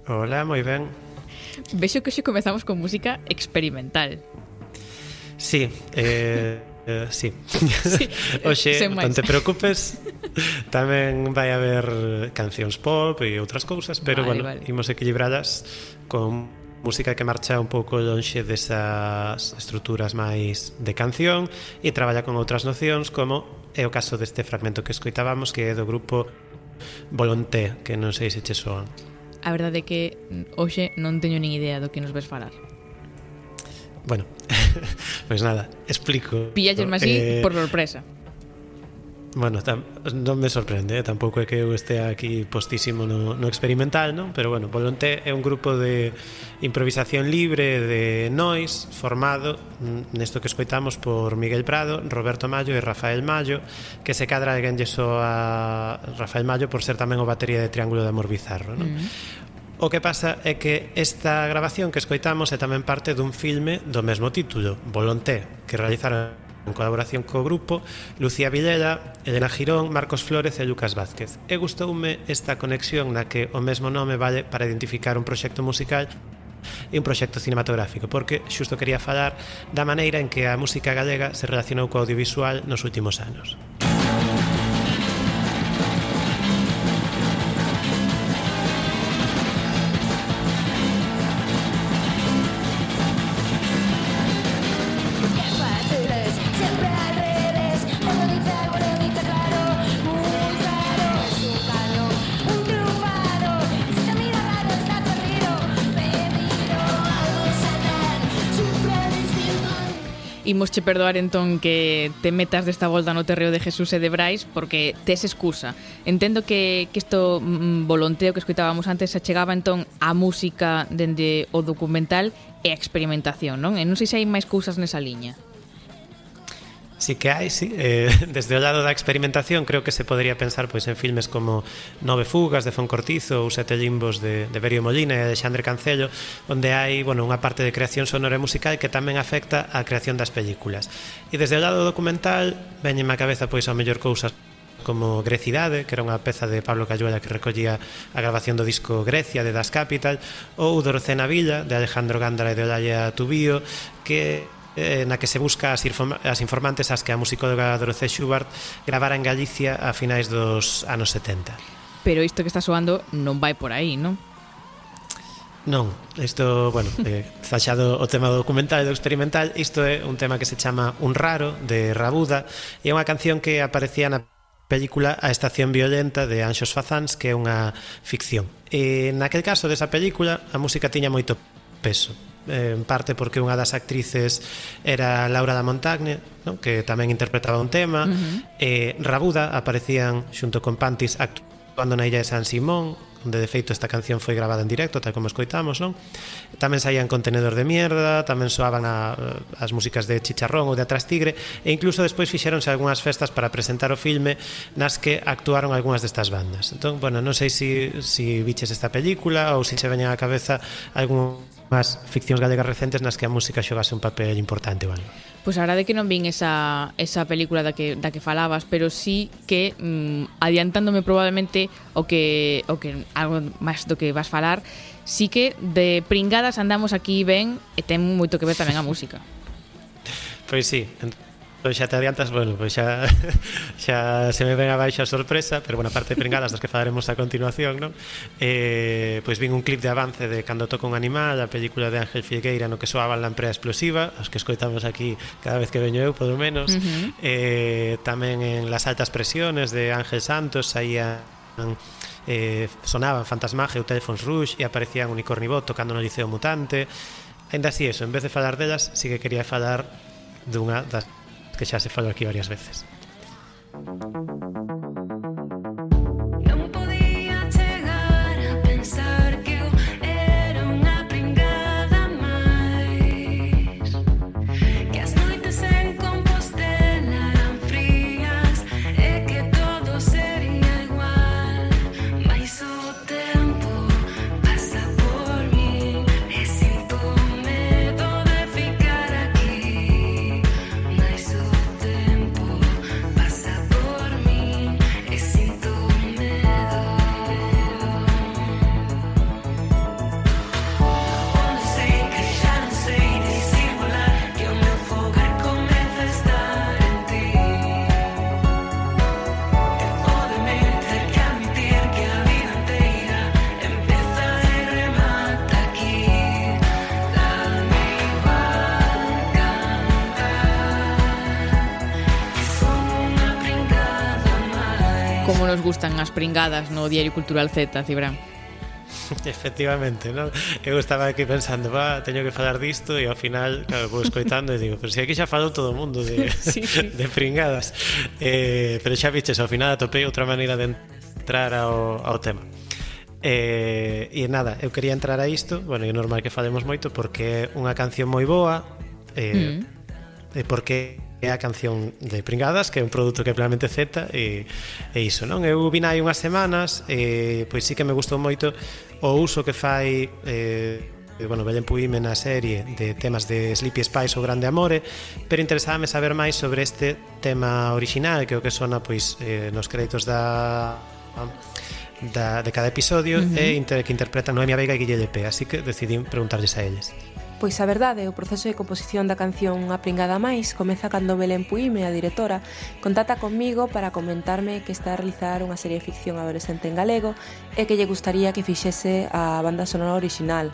Hola, moi ben. Vexo que hoxe comezamos con música experimental. Sí, eh, eh sí. sí. Oxe, non te preocupes, tamén vai haber cancións pop e outras cousas, pero vale, bueno, vale. imos equilibradas con música que marcha un pouco lonxe desas estruturas máis de canción e traballa con outras nocións como é o caso deste fragmento que escoitábamos que é do grupo Volonté, que non sei se che soa. A verdade é que hoxe non teño nin idea do que nos ves falar. Bueno, pois pues nada, explico. Pillaches máis eh, por sorpresa. Bueno, tam, non me sorprende, eh? tampouco é que eu estea aquí postísimo no, no experimental, non? Pero bueno, Volonté é un grupo de improvisación libre de nois formado nesto que escoitamos por Miguel Prado, Roberto Mallo e Rafael Mallo, que se cadra alguén lle a Rafael Mallo por ser tamén o batería de Triángulo de Amor Bizarro, non? Mm -hmm. O que pasa é que esta grabación que escoitamos é tamén parte dun filme do mesmo título, Volonté, que realizaron En colaboración co grupo, Lucía Villela, Elena Girón, Marcos Flores e Lucas Vázquez. E gustoume esta conexión na que o mesmo nome vale para identificar un proxecto musical e un proxecto cinematográfico, porque xusto quería falar da maneira en que a música galega se relacionou co audiovisual nos últimos anos. imos che perdoar entón que te metas desta volta no terreo de Jesús e de Brais porque tes excusa. Entendo que, que isto mm, volonteo que escoitábamos antes se chegaba entón a música dende o documental e a experimentación, non? E non sei se hai máis cousas nesa liña. Sí que hai, sí. Eh, desde o lado da experimentación creo que se podría pensar pois en filmes como Nove fugas de Foncortizo ou Sete limbos de, de Berio Molina e de Xandre Cancello onde hai bueno, unha parte de creación sonora e musical que tamén afecta a creación das películas. E desde o lado documental veñenme a cabeza pois a mellor cousas como Grecidade, que era unha peza de Pablo Cayuela que recollía a grabación do disco Grecia de Das Capital, ou Dorcena Villa, de Alejandro Gándara e de Olaya Tubío, que eh, na que se busca as, as informantes as que a musicóloga Dorothy Schubert gravara en Galicia a finais dos anos 70. Pero isto que está soando non vai por aí, non? Non, isto, bueno, eh, está xado o tema do documental e do experimental Isto é un tema que se chama Un raro, de Rabuda E é unha canción que aparecía na película A Estación Violenta de Anxos Fazáns que é unha ficción. E naquel caso desa película a música tiña moito peso Eh, en parte porque unha das actrices era Laura da Montagne, non? que tamén interpretaba un tema, uh -huh. eh, Rabuda aparecían xunto con Pantis actuando na illa de San Simón, onde de feito esta canción foi gravada en directo, tal como escoitamos, non? Tamén saían contenedor de mierda, tamén soaban a, eh, as músicas de Chicharrón ou de Atrás Tigre, e incluso despois fixeronse algunhas festas para presentar o filme nas que actuaron algunhas destas bandas. Entón, bueno, non sei se si, si biches esta película ou se che veñen á cabeza algún más ficcións galegas recentes nas que a música xogase un papel importante, vale? Pois pues a verdade que non vin esa, esa película da que, da que falabas, pero sí que mm, adiantándome probablemente o que, o que algo máis do que vas falar, sí que de pringadas andamos aquí ben e ten moito que ver tamén a música. pois sí, Pois xa te adiantas, bueno, pois xa, xa se me ven abaixo a sorpresa, pero bueno, parte de pringadas das que falaremos a continuación, non? Eh, pois vin un clip de avance de Cando toca un animal, a película de Ángel Figueira no que soaba a lamprea explosiva, as que escoitamos aquí cada vez que veño eu, polo menos. Uh -huh. eh, tamén en Las altas presiones de Ángel Santos, saía eh, sonaban Fantasmaje ou Telephones Rouge e aparecían Unicornibot tocando no Liceo Mutante. Ainda así, eso, en vez de falar delas, sí que quería falar dunha das que xa se falou aquí varias veces. gustan as pringadas no Diario Cultural Z, Cibran. Efectivamente, non? Eu estaba aquí pensando, va, teño que falar disto e ao final, claro, vou escoitando e digo, pero se aquí xa falou todo o mundo de, sí, sí. de pringadas. Eh, pero xa viches, ao final atopei outra maneira de entrar ao, ao tema. Eh, e nada, eu quería entrar a isto, bueno, é normal que falemos moito porque é unha canción moi boa, eh, mm. e porque É a canción de Pringadas, que é un produto que é plenamente Z e, e iso, non? Eu vin hai unhas semanas e pois sí que me gustou moito o uso que fai eh, bueno, Belén Puíme na serie de temas de Sleepy Spice ou Grande Amore, pero interesábame saber máis sobre este tema original que o que sona pois eh, nos créditos da da, de cada episodio uh -huh. e inter, que interpretan Noemia Veiga e Guille Lepe así que decidí preguntarles a eles. Pois a verdade, o proceso de composición da canción Unha pringada máis comeza cando Belén Puime, a directora, contata comigo para comentarme que está a realizar unha serie de ficción adolescente en galego e que lle gustaría que fixese a banda sonora original.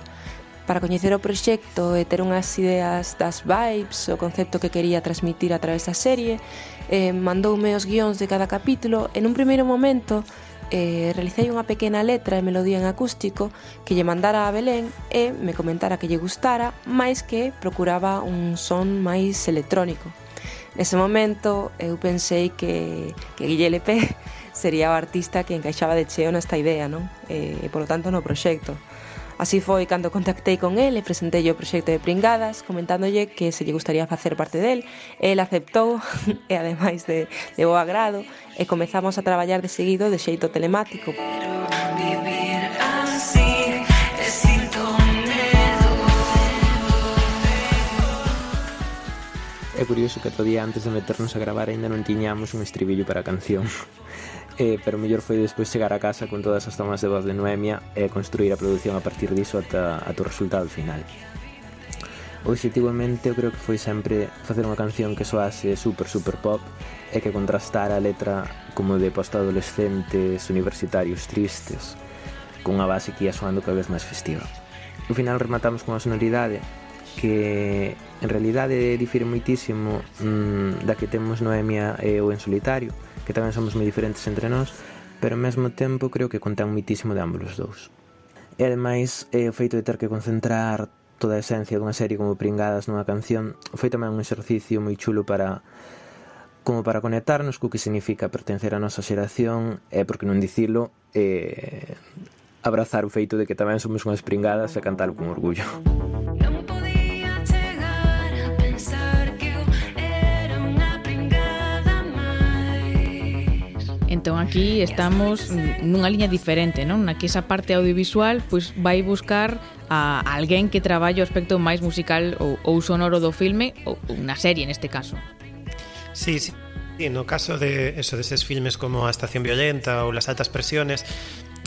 Para coñecer o proxecto e ter unhas ideas das vibes, o concepto que quería transmitir a través da serie, eh, mandoume os guións de cada capítulo e nun primeiro momento eh, realicei unha pequena letra e melodía en acústico que lle mandara a Belén e me comentara que lle gustara, máis que procuraba un son máis electrónico. Nese momento eu pensei que, que Guille LP sería o artista que encaixaba de cheo nesta idea, non? Eh, e, polo tanto, no proxecto. Así foi cando contactei con el e presentei o proxecto de Pringadas comentándolle que se lle gustaría facer parte del. El aceptou e ademais de, de bo agrado e comezamos a traballar de seguido de xeito telemático. Vivir así, É curioso que outro día antes de meternos a gravar aínda non tiñamos un estribillo para a canción. eh, pero mellor foi despois chegar a casa con todas as tomas de voz de Noemia e construir a produción a partir diso ata a tu resultado final Obxectivamente, eu creo que foi sempre facer unha canción que soase super super pop e que contrastara a letra como de postadolescentes universitarios tristes con unha base que ia soando cada vez máis festiva. No final rematamos con a sonoridade que en realidade difire moitísimo mmm, da que temos Noemia e eu en solitario que tamén somos moi diferentes entre nós, pero ao mesmo tempo creo que contén mitísimo de ambos os dous. E ademais, é o feito de ter que concentrar toda a esencia dunha serie como Pringadas nunha canción foi tamén un exercicio moi chulo para como para conectarnos co que significa pertencer á nosa xeración e, por que non dicilo, eh, abrazar o feito de que tamén somos unhas pringadas e cantalo con orgullo. Non Entón aquí estamos nunha liña diferente, non? Na que esa parte audiovisual pois vai buscar a alguén que traballe o aspecto máis musical ou, ou sonoro do filme ou, unha serie neste caso. Sí, sí. Sí, no caso de eso de esos filmes como A estación violenta ou Las altas presiones,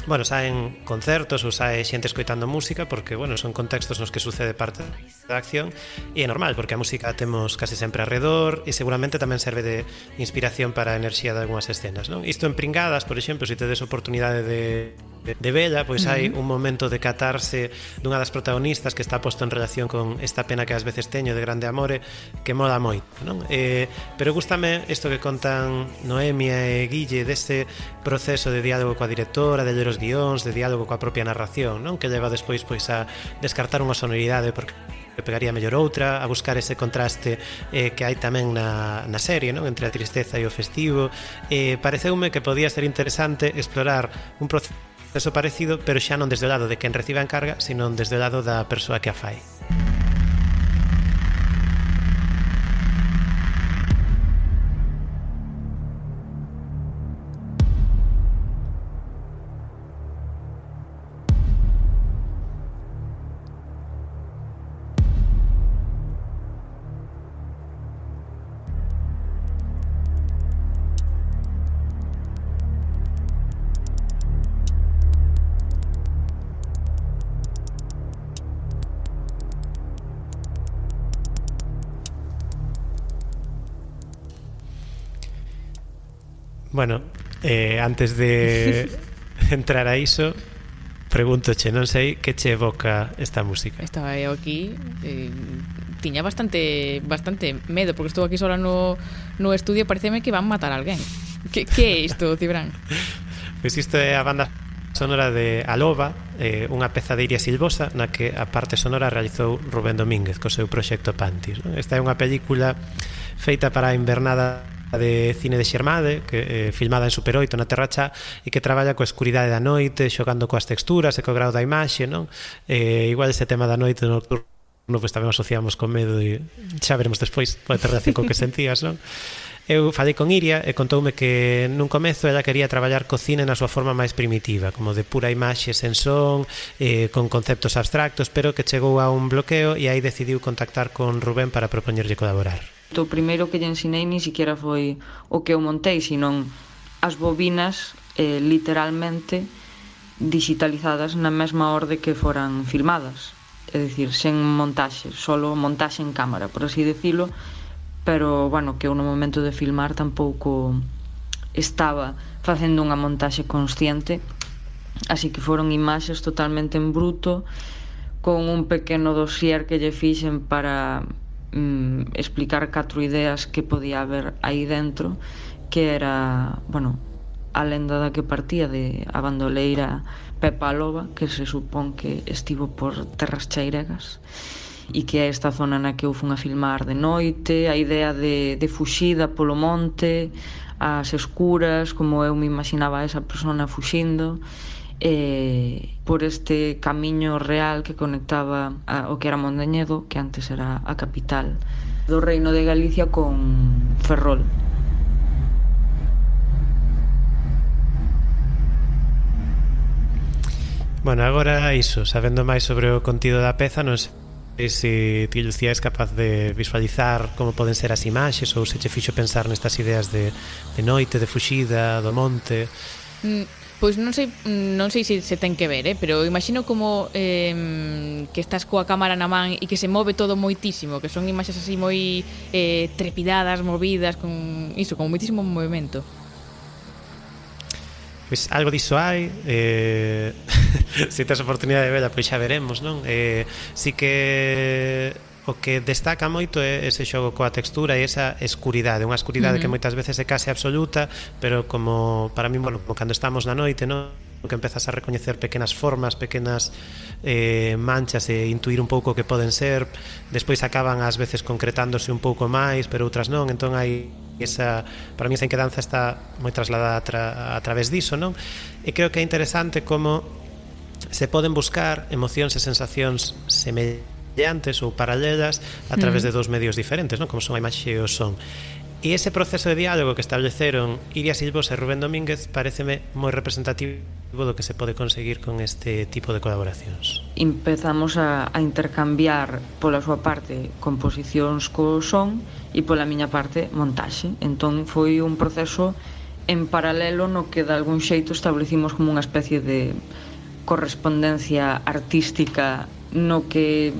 bueno, saen concertos ou sae xente escoitando música porque, bueno, son contextos nos que sucede parte da acción e é normal, porque a música temos case sempre alrededor e seguramente tamén serve de inspiración para a enerxía de algunhas escenas, non? Isto en Pringadas, por exemplo, se si tedes oportunidade de de, de Bella, pois hai un momento de catarse dunha das protagonistas que está posto en relación con esta pena que ás veces teño de grande amore que moda moito, non? Eh, pero gustame isto que contan Noemia e Guille deste proceso de diálogo coa directora, de ler os guións, de diálogo coa propia narración, non? Que leva despois pois a descartar unha sonoridade porque que pegaría mellor outra, a buscar ese contraste eh, que hai tamén na, na serie, non? entre a tristeza e o festivo. Eh, pareceume que podía ser interesante explorar un proceso Texto parecido, pero xa non desde o lado de quen recibe a encarga, sino desde o lado da persoa que a fai. Bueno, eh, antes de entrar a iso, pregúntoche, non sei que che evoca esta música. Estaba eu aquí eh, tiña bastante bastante medo porque estou aquí sola no, no estudio, pareceme que van matar a alguén. Que, que é isto, Cibran? Pois isto é a banda sonora de Aloba, eh, unha peza de Iria Silvosa na que a parte sonora realizou Rubén Domínguez co seu proxecto Pantis. Esta é unha película feita para a invernada de cine de Xermade, que eh, filmada en Super 8 na terracha e que traballa coa escuridade da noite, xogando coas texturas e co grau da imaxe, non? Eh, igual este tema da noite no nocturno pois pues, tamén asociamos con medo e xa veremos despois pode ter relación co que sentías, non? Eu falei con Iria e contoume que nun comezo ela quería traballar co cine na súa forma máis primitiva, como de pura imaxe sen son, eh, con conceptos abstractos, pero que chegou a un bloqueo e aí decidiu contactar con Rubén para propoñerlle colaborar. O primeiro que lle ensinei ni siquiera foi o que eu montei, senón as bobinas eh, literalmente digitalizadas na mesma orde que foran filmadas. É dicir, sen montaxe, solo montaxe en cámara, por así decirlo, pero, bueno, que eu no momento de filmar tampouco estaba facendo unha montaxe consciente, así que foron imaxes totalmente en bruto, con un pequeno dossier que lle fixen para mm, explicar catro ideas que podía haber aí dentro que era, bueno, a lenda da que partía de a bandoleira Pepa Loba que se supón que estivo por terras chairegas e que é esta zona na que eu fun a filmar de noite, a idea de, de fuxida polo monte, as escuras, como eu me imaginaba esa persona fuxindo, e, por este camiño real que conectaba a, o que era Mondañedo, que antes era a capital do Reino de Galicia con Ferrol. Bueno, agora iso, sabendo máis sobre o contido da peza, non sei se ti, Lucía, és capaz de visualizar como poden ser as imaxes ou se che fixo pensar nestas ideas de, de noite, de fuxida, do monte... Mm Pois non sei, non sei se se ten que ver, eh, pero imagino como eh, que estás coa cámara na man e que se move todo moitísimo, que son imaxes así moi eh, trepidadas, movidas, con iso, con moitísimo movimento. Pois algo diso hai eh, Se tes oportunidade de vela Pois xa veremos non? Eh, Si que o que destaca moito é ese xogo coa textura e esa escuridade, unha escuridade uh -huh. que moitas veces é case absoluta, pero como para mí, bueno, como cando estamos na noite, non? que empezas a recoñecer pequenas formas, pequenas eh, manchas e intuir un pouco que poden ser, despois acaban ás veces concretándose un pouco máis, pero outras non, entón hai esa, para mí esa inquedanza está moi trasladada a, tra, a través diso, non? E creo que é interesante como se poden buscar emocións e sensacións semellantes deantes ou paralelas a través de dous medios diferentes, non? como son a imaxe e o son. E ese proceso de diálogo que estableceron Iria Silvos e Rubén Domínguez pareceme moi representativo do que se pode conseguir con este tipo de colaboracións. Empezamos a, a intercambiar pola súa parte composicións co son e pola miña parte montaxe. Entón foi un proceso en paralelo no que de algún xeito establecimos como unha especie de correspondencia artística no que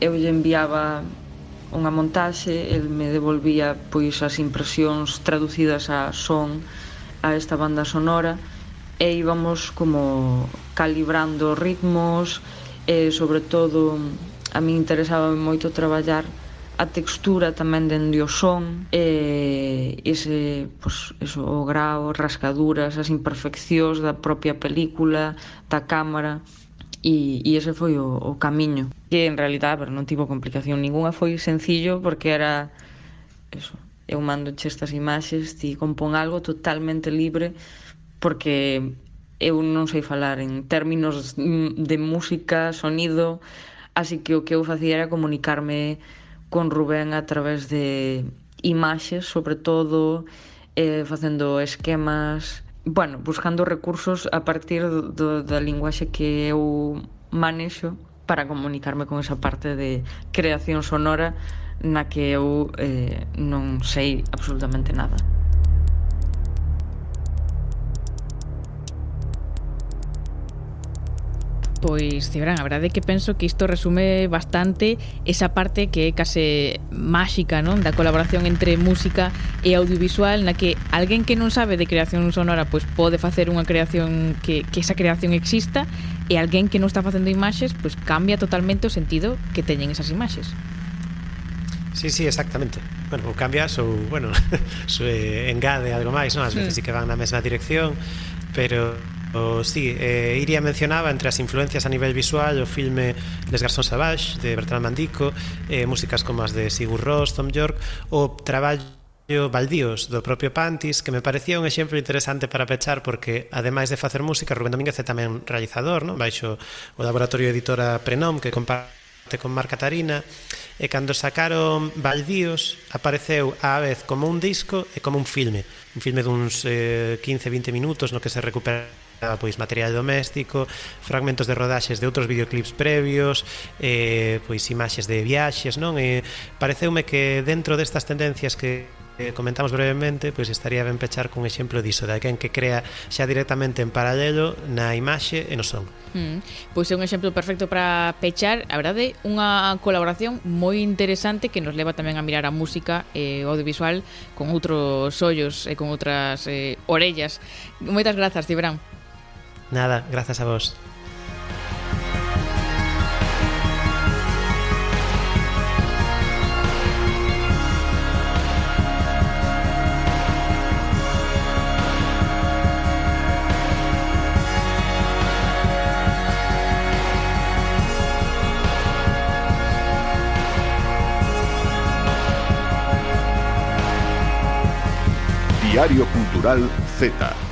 eu lle enviaba unha montaxe, el me devolvía pois as impresións traducidas a son a esta banda sonora e íbamos como calibrando ritmos e sobre todo a mí interesaba moito traballar a textura tamén dende o son e ese, pois, eso, o grao, rascaduras, as imperfeccións da propia película, da cámara e, e ese foi o, o camiño. Que en realidad pero non tivo complicación ninguna, foi sencillo porque era eso, eu mando estas imaxes, ti compón algo totalmente libre porque eu non sei falar en términos mm, de música, sonido, así que o que eu facía era comunicarme con Rubén a través de imaxes, sobre todo, eh, facendo esquemas, bueno, buscando recursos a partir do, da linguaxe que eu manexo para comunicarme con esa parte de creación sonora na que eu eh, non sei absolutamente nada. Pois, Cibran, a verdade é que penso que isto resume bastante esa parte que é case máxica non da colaboración entre música e audiovisual na que alguén que non sabe de creación sonora pois pode facer unha creación que, que esa creación exista e alguén que non está facendo imaxes pois cambia totalmente o sentido que teñen esas imaxes. Sí, sí, exactamente. Bueno, ou cambias ou, bueno, se eh, engade algo máis, non? As veces sí que van na mesma dirección, pero O, sí, eh, Iria mencionaba entre as influencias a nivel visual o filme Les Garçons Savage de Bertrand Mandico, eh, músicas como as de Sigur Rós, Tom York, o traballo Valdíos do propio Pantis que me parecía un exemplo interesante para pechar porque ademais de facer música Rubén Domínguez é tamén realizador non? baixo o laboratorio editora Prenom que comparte con Mar Catarina e cando sacaron Valdíos apareceu á vez como un disco e como un filme un filme duns eh, 15-20 minutos no que se recupera pois material doméstico, fragmentos de rodaxes de outros videoclips previos, eh, pois imaxes de viaxes, non? E pareceume que dentro destas tendencias que eh, comentamos brevemente, pois estaría ben pechar cun exemplo diso, de alguén que crea xa directamente en paralelo na imaxe e no son. Mm, pois é un exemplo perfecto para pechar, a verdade, unha colaboración moi interesante que nos leva tamén a mirar a música e eh, audiovisual con outros ollos e con outras eh, orellas. Moitas grazas, Cibran. Nada, grazas a vos. Cultural Z.